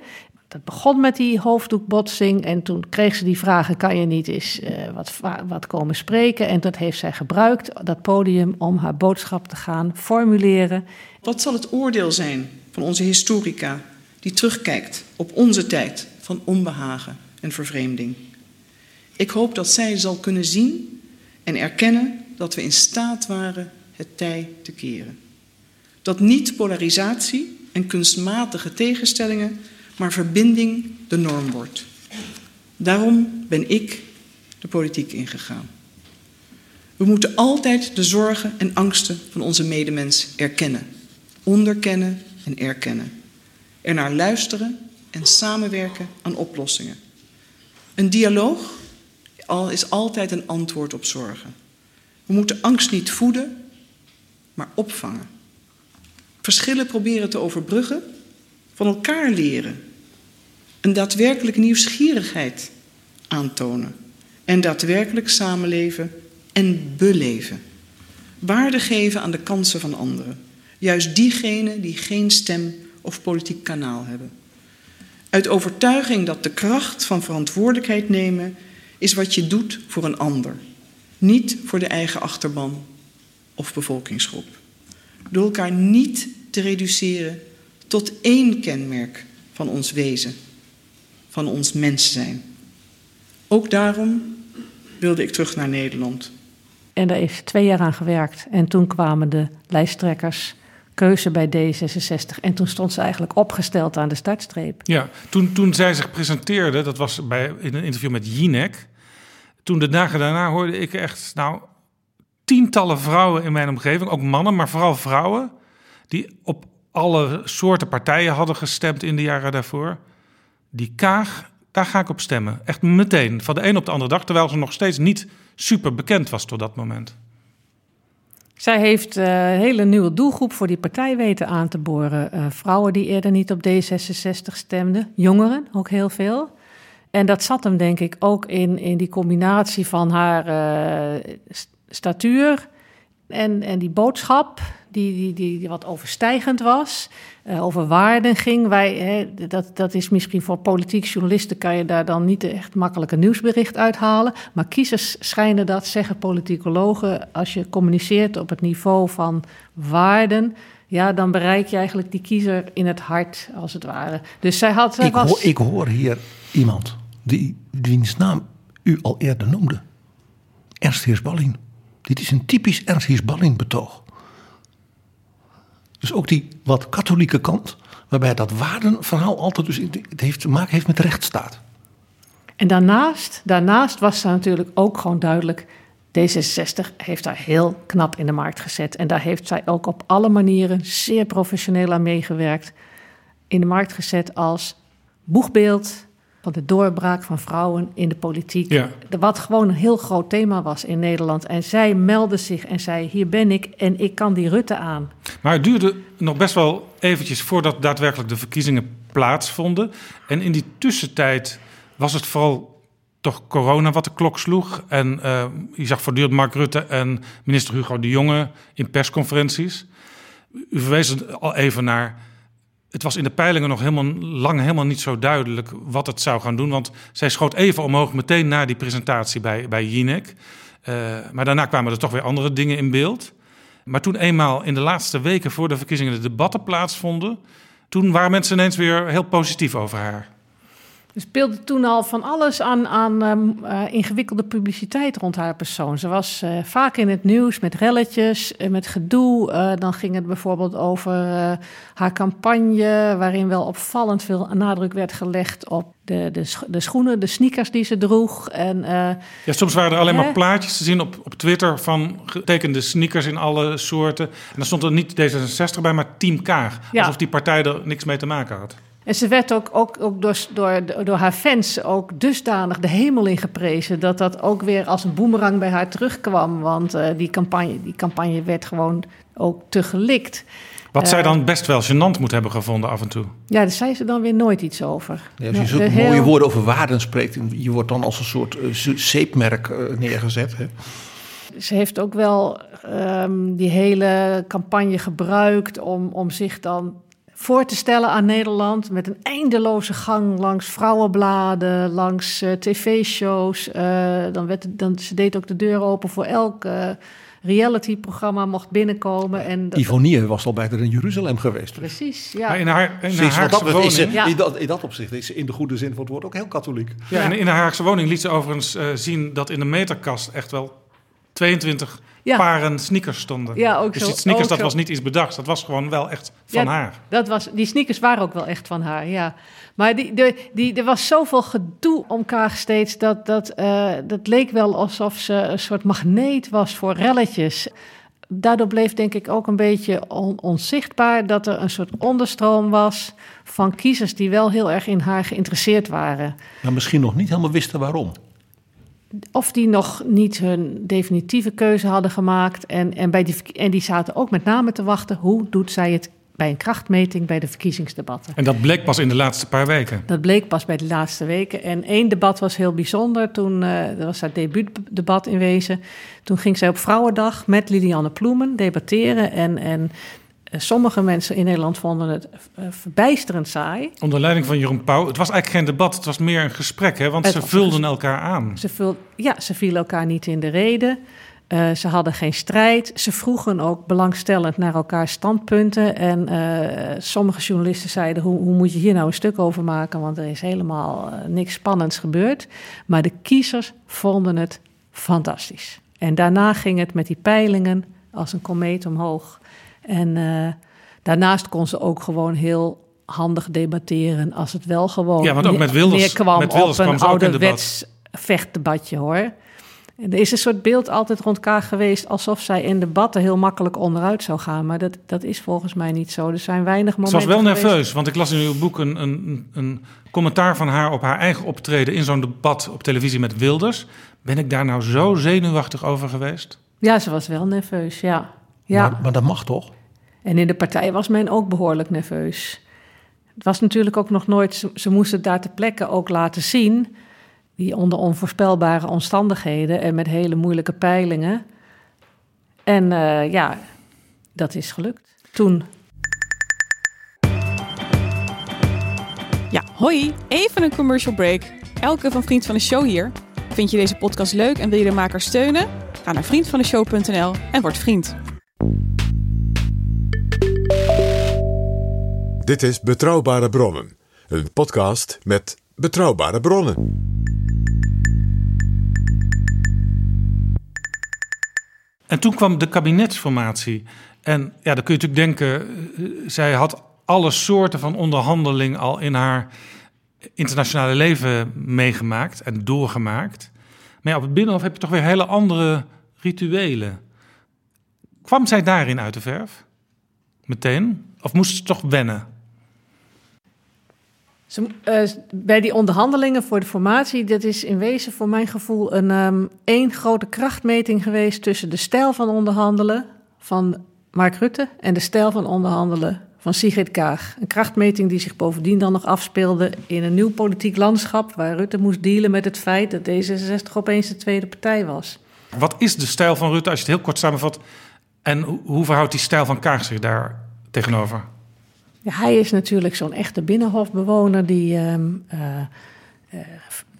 Dat begon met die hoofddoekbotsing en toen kreeg ze die vragen: kan je niet eens uh, wat, wat komen spreken? En dat heeft zij gebruikt, dat podium, om haar boodschap te gaan formuleren. Wat zal het oordeel zijn van onze historica die terugkijkt op onze tijd van onbehagen en vervreemding? Ik hoop dat zij zal kunnen zien en erkennen dat we in staat waren het tij te keren. Dat niet polarisatie en kunstmatige tegenstellingen, maar verbinding de norm wordt. Daarom ben ik de politiek ingegaan. We moeten altijd de zorgen en angsten van onze medemens erkennen, onderkennen en erkennen. Er naar luisteren en samenwerken aan oplossingen. Een dialoog is altijd een antwoord op zorgen. We moeten angst niet voeden, maar opvangen. Verschillen proberen te overbruggen, van elkaar leren. Een daadwerkelijk nieuwsgierigheid aantonen. En daadwerkelijk samenleven en beleven. Waarde geven aan de kansen van anderen. Juist diegenen die geen stem of politiek kanaal hebben. Uit overtuiging dat de kracht van verantwoordelijkheid nemen is wat je doet voor een ander, niet voor de eigen achterban of bevolkingsgroep. Door elkaar niet te reduceren tot één kenmerk van ons wezen, van ons mens zijn. Ook daarom wilde ik terug naar Nederland. En daar is twee jaar aan gewerkt. En toen kwamen de lijsttrekkers keuze bij D66. En toen stond ze eigenlijk opgesteld aan de startstreep. Ja, toen, toen zij zich presenteerde, dat was bij, in een interview met Jinek. Toen de dagen daarna hoorde ik echt, nou, tientallen vrouwen in mijn omgeving, ook mannen, maar vooral vrouwen, die op alle soorten partijen hadden gestemd in de jaren daarvoor. Die Kaag, daar ga ik op stemmen. Echt meteen, van de een op de andere dag, terwijl ze nog steeds niet super bekend was tot dat moment. Zij heeft uh, een hele nieuwe doelgroep voor die partij weten aan te boren. Uh, vrouwen die eerder niet op D66 stemden, jongeren ook heel veel. En dat zat hem denk ik ook in, in die combinatie van haar uh, statuur en, en die boodschap, die, die, die, die wat overstijgend was, uh, over waarden ging. Wij, hè, dat, dat is misschien voor politiek journalisten, kan je daar dan niet echt makkelijk een nieuwsbericht uithalen. Maar kiezers schijnen dat, zeggen politicologen, als je communiceert op het niveau van waarden. Ja, dan bereik je eigenlijk die kiezer in het hart, als het ware. Dus zij had. Ik, was... hoor, ik hoor hier iemand die, wiens naam u al eerder noemde. Ernst Heersballing. Dit is een typisch Ernst Heersballing betoog. Dus ook die wat katholieke kant, waarbij dat waardenverhaal altijd dus het heeft te maken heeft met rechtsstaat. En daarnaast, daarnaast was er natuurlijk ook gewoon duidelijk. D66 heeft daar heel knap in de markt gezet. En daar heeft zij ook op alle manieren zeer professioneel aan meegewerkt. In de markt gezet als boegbeeld van de doorbraak van vrouwen in de politiek. Ja. Wat gewoon een heel groot thema was in Nederland. En zij meldde zich en zei: Hier ben ik en ik kan die Rutte aan. Maar het duurde nog best wel eventjes voordat daadwerkelijk de verkiezingen plaatsvonden. En in die tussentijd was het vooral toch corona wat de klok sloeg. En uh, je zag voortdurend Mark Rutte en minister Hugo de Jonge in persconferenties. U verwees al even naar het was in de peilingen nog helemaal lang helemaal niet zo duidelijk wat het zou gaan doen. Want zij schoot even omhoog meteen na die presentatie bij, bij Jinek. Uh, maar daarna kwamen er toch weer andere dingen in beeld. Maar toen eenmaal in de laatste weken voor de verkiezingen de debatten plaatsvonden... toen waren mensen ineens weer heel positief over haar. Er speelde toen al van alles aan, aan uh, ingewikkelde publiciteit rond haar persoon. Ze was uh, vaak in het nieuws met relletjes, met gedoe. dan ging het bijvoorbeeld over haar campagne, waarin wel opvallend veel nadruk werd gelegd op de, de, de schoenen, de sneakers die ze droeg. En, ja, soms waren er alleen maar plaatjes te zien op, op Twitter van getekende sneakers in alle soorten. En dan stond er niet D66 bij, maar Team Kaag. Ja. Alsof die partij er niks mee te maken had. En ze werd ook, ook, ook door, door, door haar fans ook dusdanig de hemel in geprezen... dat dat ook weer als een boemerang bij haar terugkwam. Want uh, die, campagne, die campagne werd gewoon ook te gelikt. Wat uh, zij dan best wel gênant moet hebben gevonden af en toe. Ja, daar zei ze dan weer nooit iets over. Ja, als je zulke mooie heel... woorden over waarden spreekt... je wordt dan als een soort uh, zeepmerk neergezet... Hè? Ze heeft ook wel um, die hele campagne gebruikt om, om zich dan voor te stellen aan Nederland. Met een eindeloze gang langs vrouwenbladen, langs uh, tv-shows. Uh, dan werd, dan, ze deed ook de deur open voor elk uh, reality-programma mocht binnenkomen. En dat, Ivonie was al bij haar in Jeruzalem geweest. Precies, ja. Maar in haar, in haar Haagse dat woning... Is, ja. in, dat, in dat opzicht is ze in de goede zin van het woord ook heel katholiek. Ja, ja. En in haar Haagse woning liet ze overigens zien dat in de meterkast echt wel 22 ja. paren sneakers stonden. Ja, ook dus zo, die sneakers, dat zo. was niet iets bedachts. Dat was gewoon wel echt van ja, haar. Dat was, die sneakers waren ook wel echt van haar, ja. Maar die, de, die, er was zoveel gedoe om Kaag steeds... dat, dat, uh, dat leek wel alsof ze een soort magneet was voor relletjes. Daardoor bleef denk ik ook een beetje on, onzichtbaar... dat er een soort onderstroom was van kiezers... die wel heel erg in haar geïnteresseerd waren. Maar misschien nog niet helemaal wisten waarom of die nog niet hun definitieve keuze hadden gemaakt. En, en, bij die, en die zaten ook met name te wachten. Hoe doet zij het bij een krachtmeting bij de verkiezingsdebatten? En dat bleek pas in de laatste paar weken? Dat bleek pas bij de laatste weken. En één debat was heel bijzonder. Toen uh, dat was haar debuutdebat in wezen. Toen ging zij op Vrouwendag met Lilianne Ploemen debatteren. En, en Sommige mensen in Nederland vonden het uh, verbijsterend saai. Onder leiding van Jeroen Pauw. Het was eigenlijk geen debat, het was meer een gesprek, hè? want het ze vulden elkaar aan. Ze vul, ja, ze vielen elkaar niet in de reden. Uh, ze hadden geen strijd. Ze vroegen ook belangstellend naar elkaar standpunten. En uh, sommige journalisten zeiden: hoe, hoe, moet je hier nou een stuk over maken? Want er is helemaal uh, niks spannends gebeurd. Maar de kiezers vonden het fantastisch. En daarna ging het met die peilingen als een komeet omhoog. En uh, daarnaast kon ze ook gewoon heel handig debatteren als het wel gewoon ja, want ook met Wilders, neerkwam met Wilders op een kwam ouderwets vechtdebatje hoor. En er is een soort beeld altijd rond Kaag geweest alsof zij in debatten heel makkelijk onderuit zou gaan. Maar dat, dat is volgens mij niet zo. Er zijn weinig Ze momenten. was wel geweest- nerveus, want ik las in uw boek een, een, een commentaar van haar op haar eigen optreden in zo'n debat op televisie met Wilders. Ben ik daar nou zo zenuwachtig over geweest? Ja, ze was wel nerveus, ja. Ja. Maar, maar dat mag toch? En in de partij was men ook behoorlijk nerveus. Het was natuurlijk ook nog nooit, ze, ze moesten het daar ter plekke ook laten zien, die onder onvoorspelbare omstandigheden en met hele moeilijke peilingen. En eh, ja, dat is gelukt. Toen Ja, hoi, even een commercial break. Elke van Vriend van de Show hier. Vind je deze podcast leuk en wil je de maker steunen? Ga naar vriendvandeshow.nl en word vriend. Dit is Betrouwbare Bronnen, een podcast met betrouwbare bronnen. En toen kwam de kabinetsformatie. En ja, dan kun je natuurlijk denken, eh, zij had alle soorten van onderhandeling al in haar internationale leven meegemaakt en doorgemaakt. Maar ja, op het Binnenhof heb je toch weer hele andere rituelen. Kwam zij daarin uit de verf? Meteen? Of moest ze toch wennen? Ze, eh, bij die onderhandelingen voor de formatie, dat is in wezen voor mijn gevoel een ehm, één grote krachtmeting geweest tussen de stijl van onderhandelen van Mark Rutte en de stijl van onderhandelen van Sigrid Kaag. Een krachtmeting die zich bovendien dan nog afspeelde in een nieuw politiek landschap, waar Rutte moest dealen met het feit dat D66 opeens de tweede partij was. Wat is de stijl van Rutte, als je het heel kort samenvat? En hoe, verhoudt die stijl van Kaag zich daar tegenover? Ja, hij is natuurlijk zo'n echte binnenhofbewoner die ehm, eh, eh,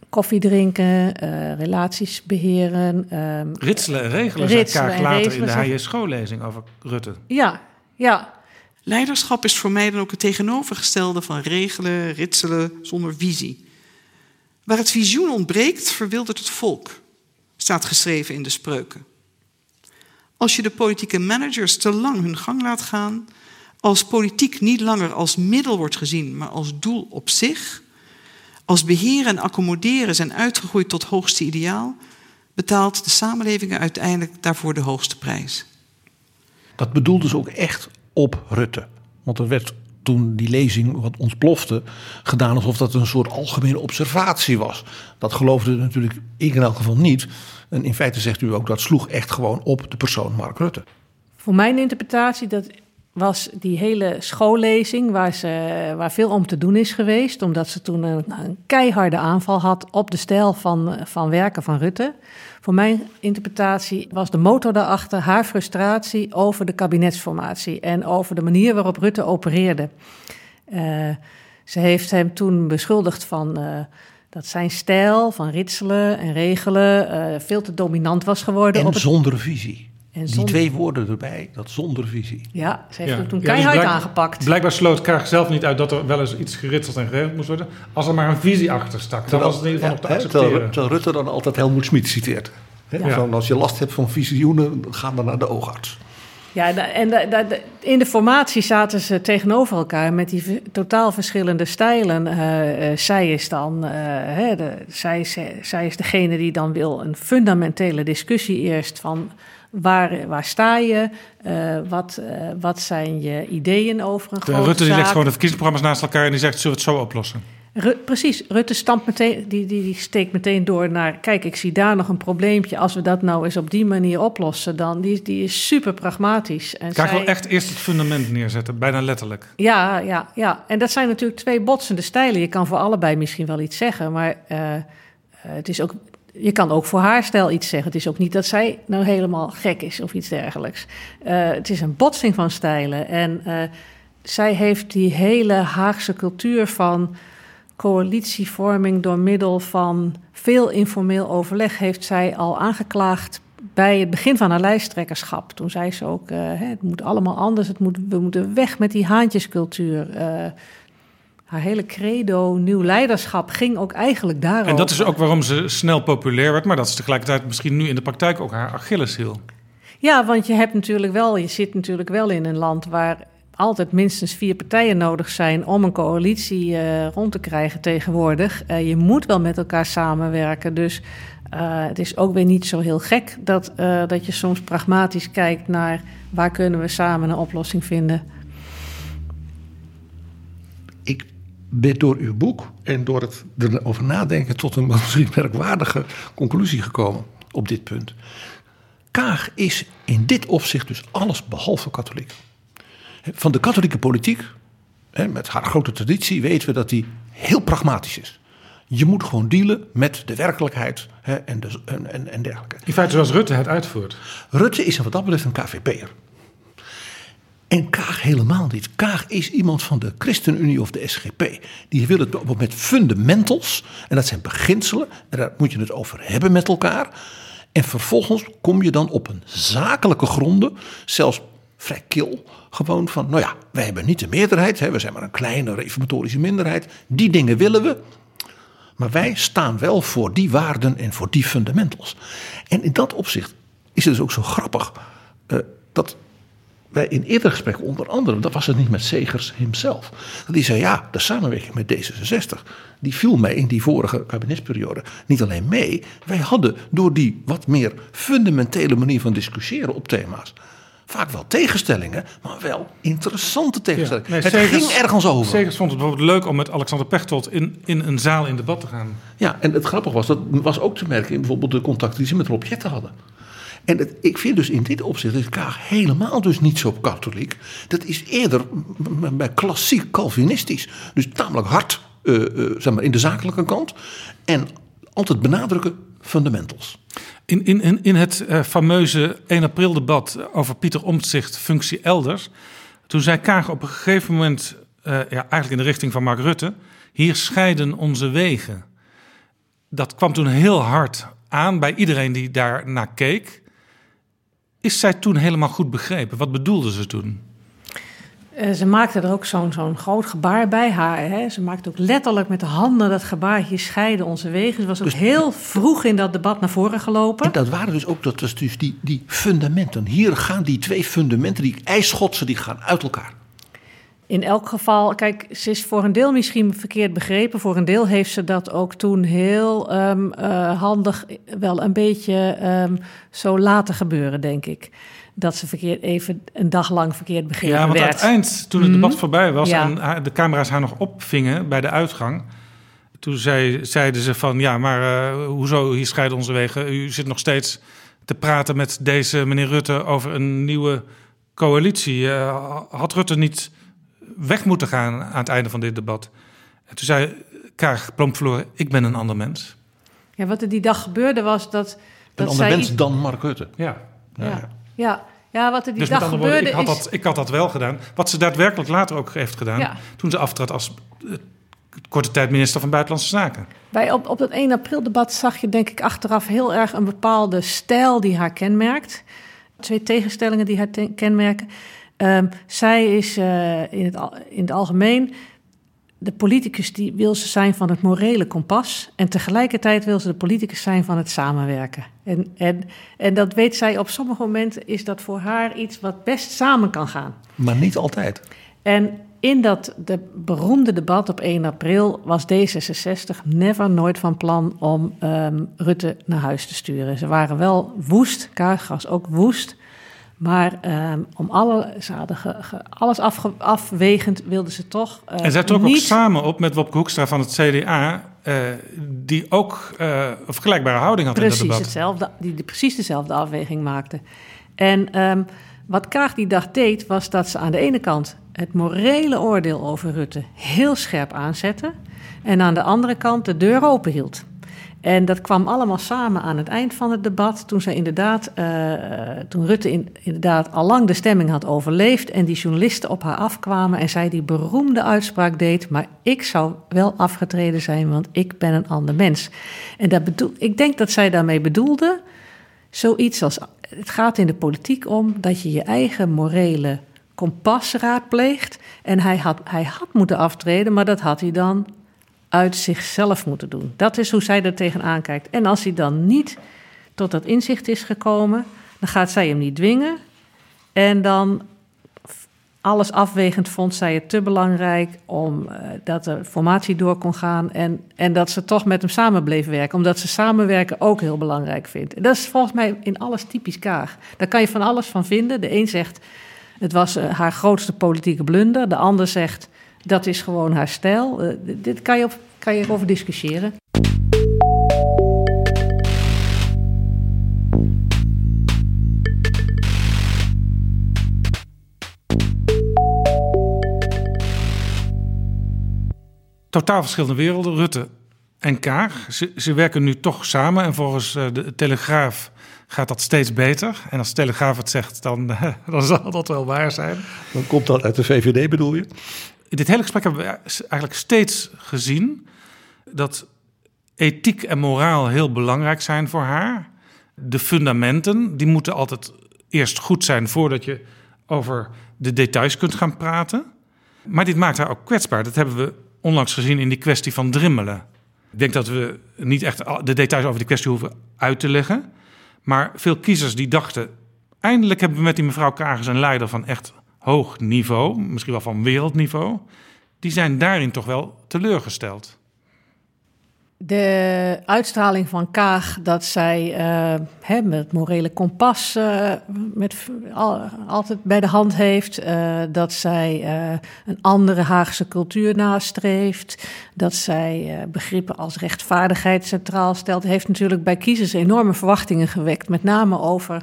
koffie drinken, eh, relaties beheren. ehm, Ritselen en regelen, Ritselen zei Kaag en later regelen, in de HJ schoollezing over Rutte. ja, ja. Leiderschap is voor mij dan ook het tegenovergestelde van regelen, ritselen zonder visie. Waar het visioen ontbreekt, verwildert het volk, staat geschreven in de spreuken. Als je de politieke managers te lang hun gang laat gaan, als politiek niet langer als middel wordt gezien, maar als doel op zich, als beheren en accommoderen zijn uitgegroeid tot hoogste ideaal, betaalt de samenleving uiteindelijk daarvoor de hoogste prijs. Dat bedoelde ze ook echt op Rutte. Want er werd toen die lezing wat ontplofte gedaan alsof dat een soort algemene observatie was. Dat geloofde natuurlijk ik in elk geval niet. En in feite zegt u ook dat sloeg echt gewoon op de persoon Mark Rutte. Voor mijn interpretatie, dat was die hele schoollezing waar, ze, waar veel om te doen is geweest. Omdat ze toen een, een keiharde aanval had op de stijl van, van werken van Rutte. Voor mijn interpretatie was de motor daarachter haar frustratie over de kabinetsformatie. En over de manier waarop Rutte opereerde. Eh, ze heeft hem toen beschuldigd van eh, dat zijn stijl van ritselen en regelen eh, veel te dominant was geworden. En op het, zonder visie. En Die twee woorden erbij, dat zonder visie. Ja, ze heeft Ja. hem toen Ja, dus keihard blijk- aangepakt. Blijkbaar sloot Kaag zelf niet uit dat er wel eens iets geritseld en geregeld moest worden. Als er maar een visie achter stak. Dan was het in ieder geval nog te terwijl, accepteren. terwijl Rutte dan altijd Helmoet Schmid citeert. Hè, Ja. van als je last hebt van visioenen, ga dan naar de oogarts. Ja, en da- da- da- in de formatie zaten ze tegenover elkaar met die totaal verschillende stijlen. Eh, eh, zij is dan, eh, de, zij, is- zij is degene die dan wil een fundamentele discussie eerst van waar, waar sta je, Eh, wat, eh, wat zijn je ideeën over een De grote Rutte die legt gewoon de verkiezingsprogramma's naast elkaar en die zegt, zullen we het zo oplossen? Ru- precies, Rutte stampt meteen, die, die, die steekt meteen door naar... kijk, ik zie daar nog een probleempje. Als we dat nou eens op die manier oplossen... dan die, die is super pragmatisch. En Kaag zij- wil echt eerst het fundament neerzetten, bijna letterlijk. Ja, ja, ja. En dat zijn natuurlijk twee botsende stijlen. Je kan voor allebei misschien wel iets zeggen... maar eh, het is ook... Je kan ook voor haar stijl iets zeggen. Het is ook niet dat zij nou helemaal gek is of iets dergelijks. Eh, het is een botsing van stijlen. En eh, zij heeft die hele Haagse cultuur van coalitievorming door middel van veel informeel overleg heeft zij al aangeklaagd bij het begin van haar lijsttrekkerschap. Toen zei ze ook, eh, het moet allemaal anders, het moet, we moeten weg met die haantjescultuur. Haar hele credo, nieuw leiderschap, ging ook eigenlijk daarover. En dat is ook waarom ze snel populair werd, maar dat is tegelijkertijd misschien nu in de praktijk ook haar Achilleshiel. Ja, want je hebt natuurlijk wel, je zit natuurlijk wel in een land waar altijd minstens vier partijen nodig zijn om een coalitie eh, rond te krijgen tegenwoordig. Eh, je moet wel met elkaar samenwerken. Dus eh, het is ook weer niet zo heel gek dat, dat je soms pragmatisch kijkt naar waar kunnen we samen een oplossing vinden. Ik ben door uw boek en door het erover nadenken tot een [laughs] misschien merkwaardige conclusie gekomen op dit punt. Kaag is in dit opzicht dus alles behalve katholiek. Van de katholieke politiek, met haar grote traditie, weten we dat die heel pragmatisch is. Je moet gewoon dealen met de werkelijkheid en, de, en, en, en dergelijke. In feite zoals Rutte het uitvoert. Rutte is wat dat betreft een KVP'er. En Kaag helemaal niet. Kaag is iemand van de ChristenUnie of de SGP. Die wil het met fundamentals. En dat zijn beginselen. En daar moet je het over hebben met elkaar. En vervolgens kom je dan op een zakelijke gronden. Zelfs vrij kil. Gewoon van, nou ja, wij hebben niet de meerderheid. Hè, we zijn maar een kleine reformatorische minderheid. Die dingen willen we. Maar wij staan wel voor die waarden en voor die fundamentals. En in dat opzicht is het dus ook zo grappig. Uh, dat wij in eerder gesprekken, onder andere, dat was het niet met Segers hemzelf. Die zei, ja, de samenwerking met D66, die viel mij in die vorige kabinetsperiode niet alleen mee. Wij hadden door die wat meer fundamentele manier van discussiëren op thema's, vaak wel tegenstellingen, maar wel interessante tegenstellingen. Ja, nee, het Segers, ging ergens over. Segers vond het bijvoorbeeld leuk om met Alexander Pechtold in, in een zaal in debat te gaan. Ja, en het grappige was, dat was ook te merken in bijvoorbeeld de contacten die ze met Rob Jetten hadden. En ik vind dus in dit opzicht is Kaag helemaal dus niet zo katholiek. Dat is eerder bij klassiek Calvinistisch. Dus tamelijk hard uh, uh, zeg maar, in de zakelijke kant. En altijd benadrukken fundamentals. In, in, in het uh, fameuze 1 april debat over Pieter Omtzigt functie elders. Toen zei Kaag op een gegeven moment, ja, eigenlijk in de richting van Mark Rutte. Hier scheiden onze wegen. Dat kwam toen heel hard aan bij iedereen die daar naar keek. Is zij toen helemaal goed begrepen? Wat bedoelde ze toen? Uh, ze maakte er ook zo'n zo'n groot gebaar bij haar. Hè? Ze maakte ook letterlijk met de handen dat gebaar, hier scheiden onze wegen. Ze was ook dus, heel vroeg in dat debat naar voren gelopen. En dat waren dus ook dat was dus die, die fundamenten. Hier gaan die twee fundamenten, die ijsschotsen, die gaan uit elkaar. In elk geval, kijk, ze is voor een deel misschien verkeerd begrepen. Voor een deel heeft ze dat ook toen heel um, uh, handig wel een beetje um, zo laten gebeuren, denk ik. Dat ze verkeerd even een dag lang verkeerd begrepen Ja, want werd. aan het eind, toen het debat mm -hmm. voorbij was ja. en haar, de camera's haar nog opvingen bij de uitgang... toen zei, zeiden ze van, ja, maar uh, hoezo, hier scheiden onze wegen. U zit nog steeds te praten met deze meneer Rutte over een nieuwe coalitie. Uh, had Rutte niet weg moeten gaan aan het einde van dit debat. En toen zei Kaag plomp verloren, ik ben een ander mens. Ja, wat er die dag gebeurde was dat... Een dat ander zij... mens dan Mark Rutte. Ja. Ja, ja. ja. ja wat er die dus dag gebeurde woorden, ik had, is... dat, ik had dat wel gedaan. Wat ze daadwerkelijk later ook heeft gedaan... Ja. toen ze aftrad als uh, korte tijd minister van Buitenlandse Zaken. Bij, op, op dat 1 april debat zag je denk ik achteraf heel erg een bepaalde stijl die haar kenmerkt. Twee tegenstellingen die haar kenmerken. Um, zij is uh, in, het, in het algemeen de politicus die wil ze zijn van het morele kompas. En tegelijkertijd wil ze de politicus zijn van het samenwerken. En, en, en dat weet zij op sommige momenten is dat voor haar iets wat best samen kan gaan. Maar niet altijd. En in dat de beroemde debat op 1 april was D66 never nooit van plan om um, Rutte naar huis te sturen. Ze waren wel woest, Kaag was ook woest. Maar um, om alle, ze hadden ge, ge, alles afge, afwegend wilden ze toch. Uh, en zij trok niet... ook samen op met Wopke Hoekstra van het CDA, uh, die ook uh, een vergelijkbare houding had precies in dat debat. Hetzelfde, die, die precies dezelfde afweging maakte. En um, wat Kaag die dag deed, was dat ze aan de ene kant het morele oordeel over Rutte heel scherp aanzette. En aan de andere kant de deur open hield. En dat kwam allemaal samen aan het eind van het debat. Toen, zij inderdaad, uh, toen Rutte in, inderdaad al lang de stemming had overleefd. En die journalisten op haar afkwamen. En zij die beroemde uitspraak deed. Maar ik zou wel afgetreden zijn, want ik ben een ander mens. En dat bedoel, ik denk dat zij daarmee bedoelde. Zoiets als. Het gaat in de politiek om dat je je eigen morele kompas raadpleegt. En hij had, hij had moeten aftreden, maar dat had hij dan uit zichzelf moeten doen. Dat is hoe zij er tegenaan kijkt. En als hij dan niet tot dat inzicht is gekomen, dan gaat zij hem niet dwingen. En dan alles afwegend vond zij het te belangrijk om uh, dat de formatie door kon gaan en, en dat ze toch met hem samen bleef werken, omdat ze samenwerken ook heel belangrijk vindt. Dat is volgens mij in alles typisch Kaag. Daar kan je van alles van vinden. De een zegt het was uh, haar grootste politieke blunder, de ander zegt dat is gewoon haar stijl. Uh, dit kan je, op, kan je over discussiëren. totaal verschillende werelden, Rutte en Kaag. Ze, ze werken nu toch samen en volgens uh, de Telegraaf gaat dat steeds beter. En als de Telegraaf het zegt, dan, [laughs] dan zal dat wel waar zijn. Dan komt dat uit de VVD, bedoel je? In dit hele gesprek hebben we eigenlijk steeds gezien dat ethiek en moraal heel belangrijk zijn voor haar. De fundamenten, die moeten altijd eerst goed zijn voordat je over de details kunt gaan praten. Maar dit maakt haar ook kwetsbaar. Dat hebben we onlangs gezien in die kwestie van drimmelen. Ik denk dat we niet echt de details over die kwestie hoeven uit te leggen. Maar veel kiezers die dachten... eindelijk hebben we met die mevrouw Kagers een leider van echt hoog niveau... misschien wel van wereldniveau... die zijn daarin toch wel teleurgesteld de uitstraling van Kaag dat zij hè, met morele kompas uh, met, al, altijd bij de hand heeft. Uh, dat zij een andere Haagse cultuur nastreeft. Dat zij begrippen als rechtvaardigheid centraal stelt. Heeft natuurlijk bij kiezers enorme verwachtingen gewekt. Met name over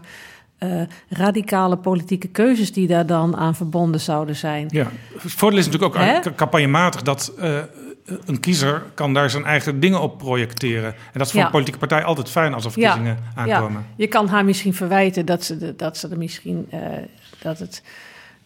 radicale politieke keuzes die daar dan aan verbonden zouden zijn. Ja, het voordeel is natuurlijk ook campagnematig dat een kiezer kan daar zijn eigen dingen op projecteren. En dat is voor een politieke partij altijd fijn als er verkiezingen ja. aankomen. Ja. Je kan haar misschien verwijten dat ze, de, dat ze er misschien uh, dat het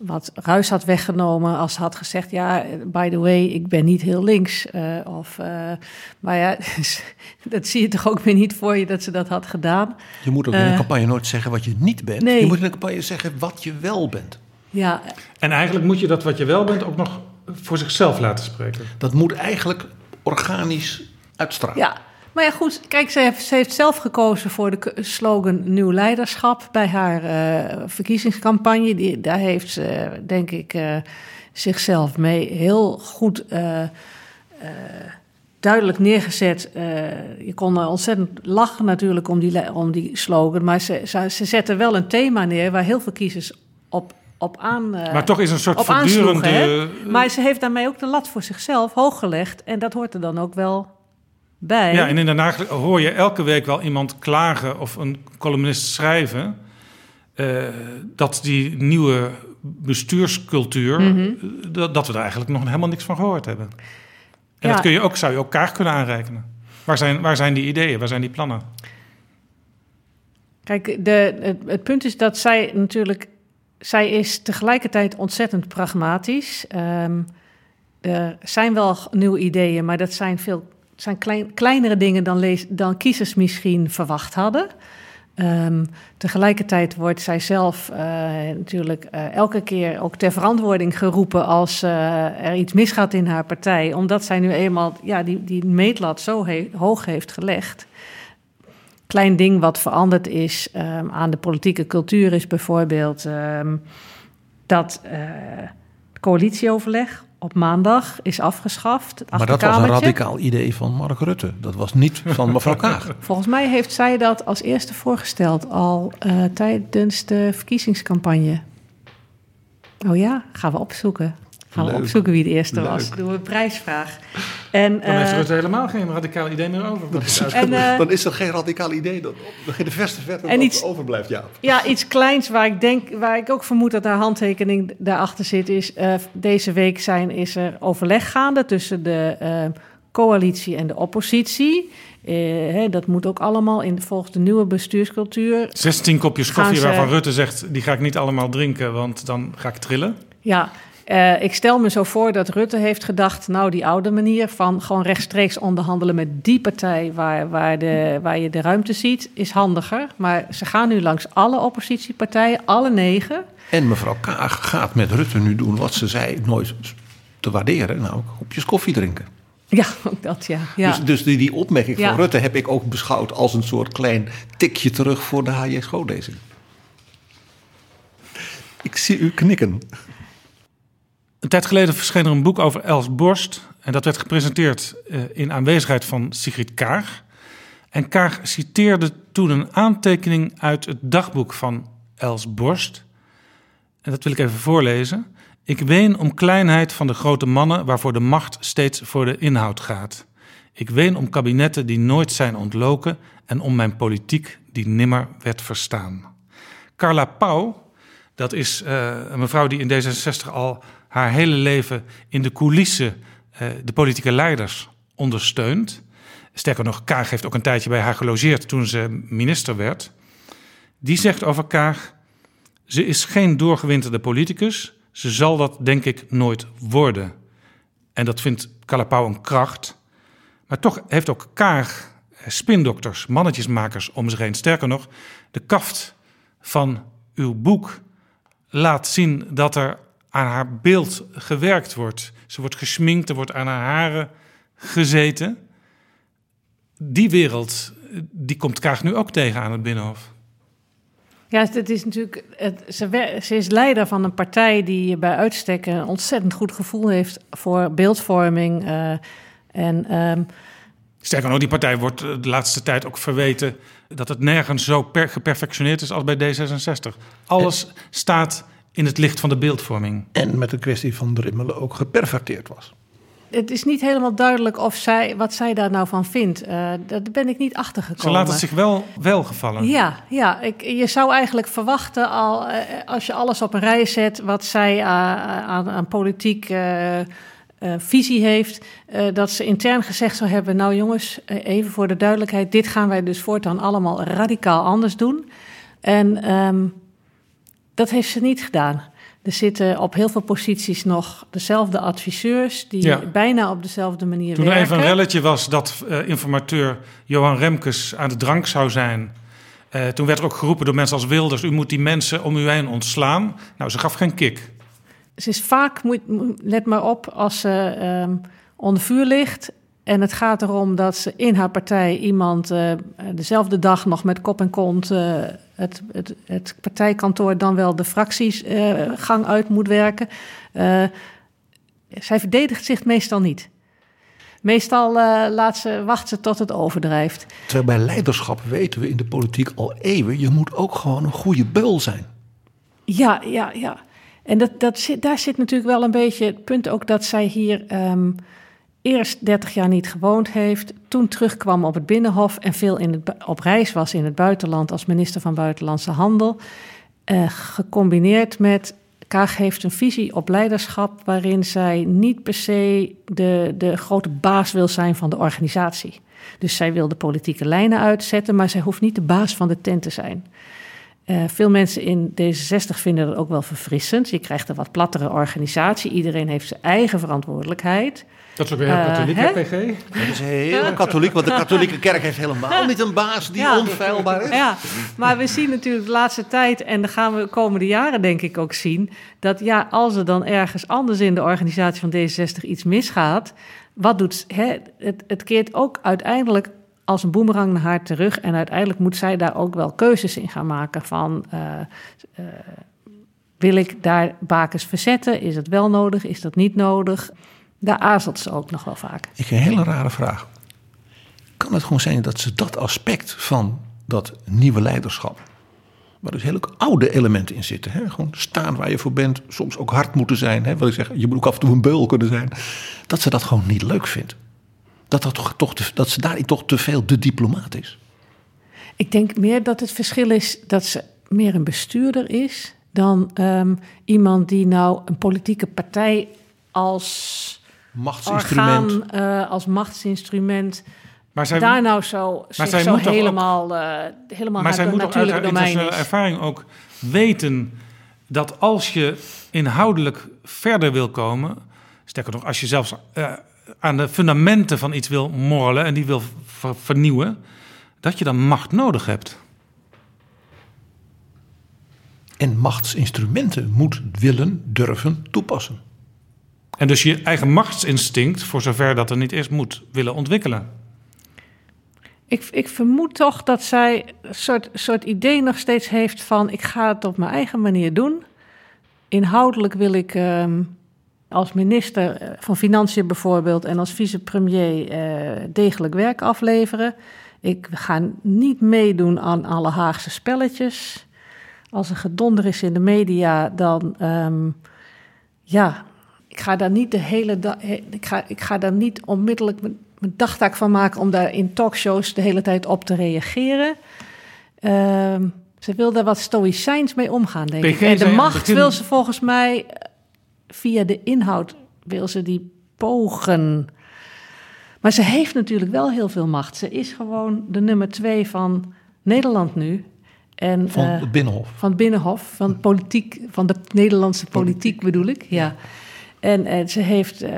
wat ruis had weggenomen als ze had gezegd: Ja, by the way, ik ben niet heel links. Uh, of, uh, maar ja, [laughs] dat zie je toch ook weer niet voor je dat ze dat had gedaan. Je moet ook in een campagne nooit zeggen wat je niet bent. Nee. Je moet in een campagne zeggen wat je wel bent. Ja. En eigenlijk moet je dat wat je wel bent ook nog voor zichzelf laten spreken. Dat moet eigenlijk organisch uitstralen. Ja, maar ja, goed. Kijk, ze heeft, ze heeft zelf gekozen voor de slogan Nieuw Leiderschap bij haar uh, verkiezingscampagne. Die, daar heeft ze, denk ik, uh, zichzelf mee heel goed uh, duidelijk neergezet. je kon er ontzettend lachen natuurlijk om die, om die slogan. Maar ze, ze, ze zetten wel een thema neer waar heel veel kiezers op op aan. Maar toch is een soort voortdurende. Maar ze heeft daarmee ook de lat voor zichzelf hoog gelegd. En dat hoort er dan ook wel bij. Ja, en in Den Haag hoor je elke week wel iemand klagen of een columnist schrijven. Uh, dat die nieuwe bestuurscultuur, mm -hmm. dat, dat, we daar eigenlijk nog helemaal niks van gehoord hebben. En ja. dat kun je ook, zou je ook Kaag kunnen aanrekenen. Waar zijn, waar zijn die ideeën, waar zijn die plannen? Kijk, de, het, het punt is dat zij natuurlijk zij is tegelijkertijd ontzettend pragmatisch. Um, er zijn wel nieuwe ideeën, maar dat zijn veel zijn klein, kleinere dingen dan, dan kiezers misschien verwacht hadden. Um, tegelijkertijd wordt zij zelf uh, natuurlijk uh, elke keer ook ter verantwoording geroepen als uh, er iets misgaat in haar partij, omdat zij nu eenmaal ja, die, die meetlat zo hoog heeft gelegd klein ding wat veranderd is um, aan de politieke cultuur is bijvoorbeeld um, dat coalitieoverleg op maandag is afgeschaft. Maar dat was een radicaal idee van Mark Rutte. Dat was niet van mevrouw [laughs] Kaag. Volgens mij heeft zij dat als eerste voorgesteld al uh, tijdens de verkiezingscampagne. Oh ja, gaan we opzoeken. Gaan we opzoeken wie de eerste Leuk. was. Doen we een prijsvraag. En, dan uh, heeft Rutte helemaal geen radicaal idee meer over. Dan is, [laughs] en, uh, dan is er geen radicaal idee. Dan, de verste vet en iets, overblijft, ja. Ja, iets kleins waar ik, denk, waar ik ook vermoed dat haar handtekening daarachter zit... is uh, deze week zijn, is er overleg gaande tussen de coalitie en de oppositie... Uh, dat moet ook allemaal in volgens de nieuwe bestuurscultuur. 16 kopjes koffie ze... waarvan Rutte zegt: die ga ik niet allemaal drinken, want dan ga ik trillen. Ja, uh, ik stel me zo voor dat Rutte heeft gedacht, nou die oude manier van gewoon rechtstreeks onderhandelen met die partij waar, waar, de, waar je de ruimte ziet, is handiger. Maar ze gaan nu langs alle oppositiepartijen, alle negen. En mevrouw Kaag gaat met Rutte nu doen wat ze zei nooit te waarderen, nou kopjes koffie drinken. Ja, ook dat, ja. ja. Dus, dus die, die opmerking ja. van Rutte heb ik ook beschouwd als een soort klein tikje terug voor de HJ Schoolezing. Ik zie u knikken. Een tijd geleden verscheen er een boek over Els Borst. En dat werd gepresenteerd eh, in aanwezigheid van Sigrid Kaag. En Kaag citeerde toen een aantekening uit het dagboek van Els Borst. En dat wil ik even voorlezen. Ik ween om kleinheid van de grote mannen waarvoor de macht steeds voor de inhoud gaat. Ik ween om kabinetten die nooit zijn ontloken en om mijn politiek die nimmer werd verstaan. Carla Pauw, dat is uh, een mevrouw die in D66 al haar hele leven in de coulissen uh, de politieke leiders ondersteunt. Sterker nog, Kaag heeft ook een tijdje bij haar gelogeerd toen ze minister werd. Die zegt over Kaag: ze is geen doorgewinterde politicus. Ze zal dat denk ik nooit worden. En dat vindt Calapau een kracht. Maar toch heeft ook Kaag eh, spindokters, mannetjesmakers om zich heen. Sterker nog, de kaft van uw boek laat zien dat er aan haar beeld gewerkt wordt. Ze wordt gesminkt, er wordt aan haar haren gezeten. Die wereld, die komt Kaag nu ook tegen aan het Binnenhof. Ja, het is natuurlijk. Het, ze, ze, is leider van een partij die bij uitstek een ontzettend goed gevoel heeft voor beeldvorming. Uh, en, um... Sterker nog, die partij wordt de laatste tijd ook verweten dat het nergens zo per, geperfectioneerd is als bij D66. Alles staat in het licht van de beeldvorming. En met de kwestie van Drimmelen ook geperverteerd was het is niet helemaal duidelijk of zij, wat zij daar nou van vindt. Uh, daar ben ik niet achter gekomen. Ze laat het zich wel welgevallen. Ja, ja ik, je zou eigenlijk verwachten, al, uh, als je alles op een rij zet, wat zij uh, aan, aan, politiek visie heeft, dat ze intern gezegd zou hebben: Nou jongens, even voor de duidelijkheid, dit gaan wij dus voortaan allemaal radicaal anders doen. En um, dat heeft ze niet gedaan. Er zitten op heel veel posities nog dezelfde adviseurs die bijna op dezelfde manier Toen werken. Toen er even een relletje was dat uh, informateur Johan Remkes aan de drank zou zijn. Uh, toen werd er ook geroepen door mensen als Wilders: u moet die mensen om u heen ontslaan. Nou, ze gaf geen kick. Ze is vaak, moet, let maar op, als ze um, onder vuur ligt en het gaat erom dat ze in haar partij iemand uh, dezelfde dag nog met kop en kont uh, het, het, het, partijkantoor dan wel de fractiesgang uh, uit moet werken. zij verdedigt zich meestal niet. Meestal laat ze, wacht ze tot het overdrijft. Terwijl bij leiderschap weten we in de politiek al eeuwen, je moet ook gewoon een goede beul zijn. Ja, ja, ja. En dat, dat zit, daar zit natuurlijk wel een beetje het punt ook dat zij hier. Um, eerst 30 jaar niet gewoond heeft, toen terugkwam op het Binnenhof en veel in het, op reis was in het buitenland als minister van Buitenlandse Handel. Uh, gecombineerd met Kaag heeft een visie op leiderschap waarin zij niet per se de, de grote baas wil zijn van de organisatie. Dus zij wil de politieke lijnen uitzetten, maar zij hoeft niet de baas van de tent te zijn. Uh, veel mensen in D66 vinden dat ook wel verfrissend. Je krijgt een wat plattere organisatie. Iedereen heeft zijn eigen verantwoordelijkheid. Dat is ook heel uh, katholiek, hè, PG? Dat is heel katholiek, want de katholieke kerk heeft helemaal niet een baas die ja. onfeilbaar is. Ja, maar we zien natuurlijk de laatste tijd, en dat gaan we de komende jaren denk ik ook zien, dat ja, als er dan ergens anders in de organisatie van D66 iets misgaat, wat doet hè, het? Het keert ook uiteindelijk als een boemerang naar haar terug. En uiteindelijk moet zij daar ook wel keuzes in gaan maken van... Uh, uh, wil ik daar bakens verzetten? Is het wel nodig? Is dat niet nodig? Daar aarzelt ze ook nog wel vaak. Ik heb een hele rare vraag. Kan het gewoon zijn dat ze dat aspect van dat nieuwe leiderschap... waar dus hele oude elementen in zitten... Hè? gewoon staan waar je voor bent, soms ook hard moeten zijn... Hè? wat ik zeg, je moet ook af en toe een beul kunnen zijn... dat ze dat gewoon niet leuk vindt dat, dat, toch, toch te, dat ze daarin toch te veel de diplomaat is? Ik denk meer dat het verschil is dat ze meer een bestuurder is dan um, iemand die nou een politieke partij als machtsinstrument, orgaan, uh, als machtsinstrument. Maar zij, daar nou zo, maar zij zo helemaal, ook, uh, helemaal maar zij moet ook uit haar internationale ervaring ook weten dat als je inhoudelijk verder wil komen, sterker nog, als je zelfs uh, aan de fundamenten van iets wil morrelen en die wil ver vernieuwen, dat je dan macht nodig hebt. En machtsinstrumenten moet willen, durven toepassen. En dus je eigen machtsinstinct, voor zover dat er niet is, moet willen ontwikkelen. Ik, ik vermoed toch dat zij een soort, soort idee nog steeds heeft van... ik ga het op mijn eigen manier doen. Inhoudelijk wil ik um, als minister eh, van Financiën bijvoorbeeld en als vicepremier eh, degelijk werk afleveren. Ik ga niet meedoen aan alle Haagse spelletjes. Als er gedonder is in de media, dan ehm, ja, ik ga daar niet de hele dag. Ik ga, ik ga daar niet onmiddellijk mijn, mijn dagtaak van maken om daar in talkshows de hele tijd op te reageren. Ehm, ze wil daar wat stoïcijns mee omgaan, denk ik. En de macht begin- wil ze volgens mij eh, via de inhoud wil ze die pogen. Maar ze heeft natuurlijk wel heel veel macht. Ze is gewoon de nummer twee van Nederland nu. En, Van eh, het Binnenhof. van het Binnenhof, van, politiek, van de Nederlandse politiek bedoel ik. Ja. En, en ze heeft eh,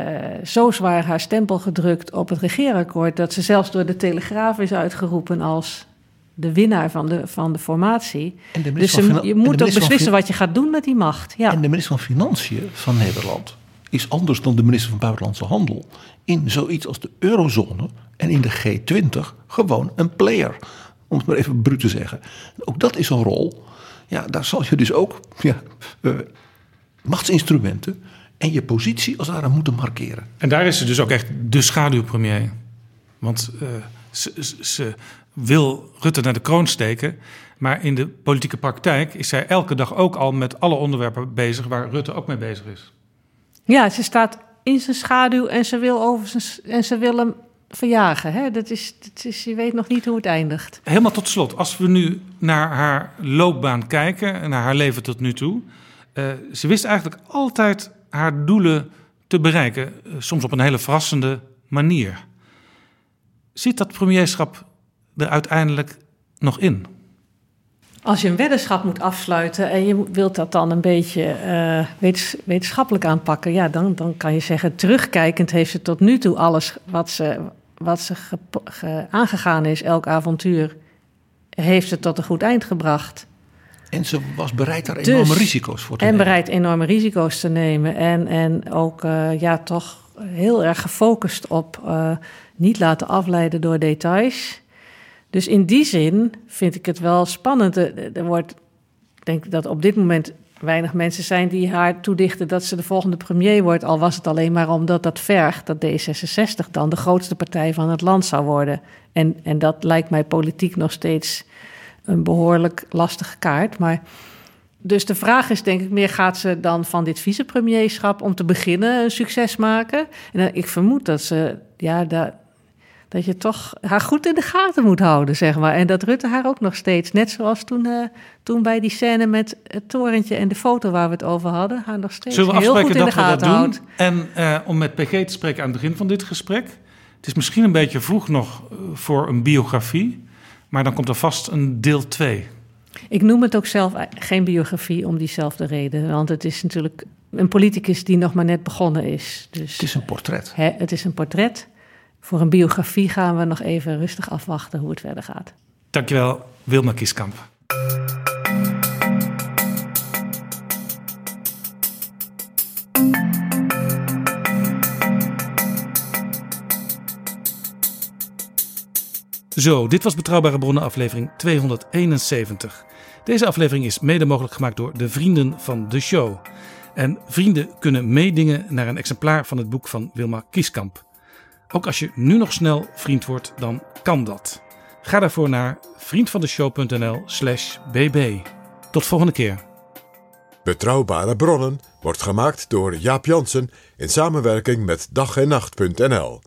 zo zwaar haar stempel gedrukt op het regeerakkoord... dat ze zelfs door de Telegraaf is uitgeroepen als de winnaar van de, van de formatie. En de Dus ze- je moet ook beslissen wat je gaat doen met die macht. Ja. En de minister van Financiën van Nederland is anders dan de minister van Buitenlandse Handel in zoiets als de eurozone en in de G20 gewoon een player. Om het maar even bruut te zeggen. Ook dat is een rol. Ja, daar zal je dus ook ja, eh, machtsinstrumenten en je positie als het ware moeten markeren. En daar is ze dus ook echt de schaduwpremier. Want eh, ze, ze- ze wil Rutte naar de kroon steken. Maar in de politieke praktijk is zij elke dag ook al met alle onderwerpen bezig waar Rutte ook mee bezig is. ja, ze staat in zijn schaduw en ze wil, over zijn, en ze wil hem verjagen. Hè? Dat is, dat is, je weet nog niet hoe het eindigt. Helemaal tot slot, als we nu naar haar loopbaan kijken en naar haar leven tot nu toe. eh, ze wist eigenlijk altijd haar doelen te bereiken, eh, soms op een hele verrassende manier. Zit dat premierschap er uiteindelijk nog in? Als je een weddenschap moet afsluiten en je wilt dat dan een beetje eh, wetens- wetenschappelijk aanpakken, ja, dan, dan kan je zeggen, terugkijkend heeft ze tot nu toe alles wat ze, wat ze aangegaan is, elk avontuur, heeft ze tot een goed eind gebracht. En ze was bereid daar Dus- enorme risico's voor te En nemen. bereid enorme risico's te nemen. En, en ook eh, ja, toch heel erg gefocust op eh, niet laten afleiden door details. Dus in die zin vind ik het wel spannend. Er, er wordt, ik denk dat op dit moment weinig mensen zijn die haar toedichten dat ze de volgende premier wordt. Al was het alleen maar omdat dat vergt dat D66 dan de grootste partij van het land zou worden. En, en dat lijkt mij politiek nog steeds een behoorlijk lastige kaart. Maar dus de vraag is denk ik meer, gaat ze dan van dit vicepremierschap om te beginnen een succes maken? En dan- ik vermoed dat ze, ja, dat, dat je toch haar goed in de gaten moet houden, zeg maar. En dat Rutte haar ook nog steeds, net zoals toen, eh, toen bij die scène met het torentje en de foto waar we het over hadden, haar nog steeds Zullen we heel goed afspreken in de dat we dat gaten doen? houdt. En eh, om met PG te spreken aan het begin van dit gesprek. Het is misschien een beetje vroeg nog eh, voor een biografie. Maar dan komt er vast een deel 2. Ik noem het ook zelf geen biografie om diezelfde reden. Want het is natuurlijk een politicus die nog maar net begonnen is. Dus Het is een portret. hè, het is een portret. Voor een biografie gaan we nog even rustig afwachten hoe het verder gaat. Dankjewel, Wilma Kieskamp. Zo, dit was Betrouwbare Bronnen aflevering 271. Deze aflevering is mede mogelijk gemaakt door de vrienden van de show. En vrienden kunnen meedingen naar een exemplaar van het boek van Wilma Kieskamp. Ook als je nu nog snel vriend wordt, dan kan dat. Ga daarvoor naar vriendvandeshow.nl slash bb. Tot volgende keer. Betrouwbare bronnen wordt gemaakt door Jaap Jansen in samenwerking met dag en nacht.nl.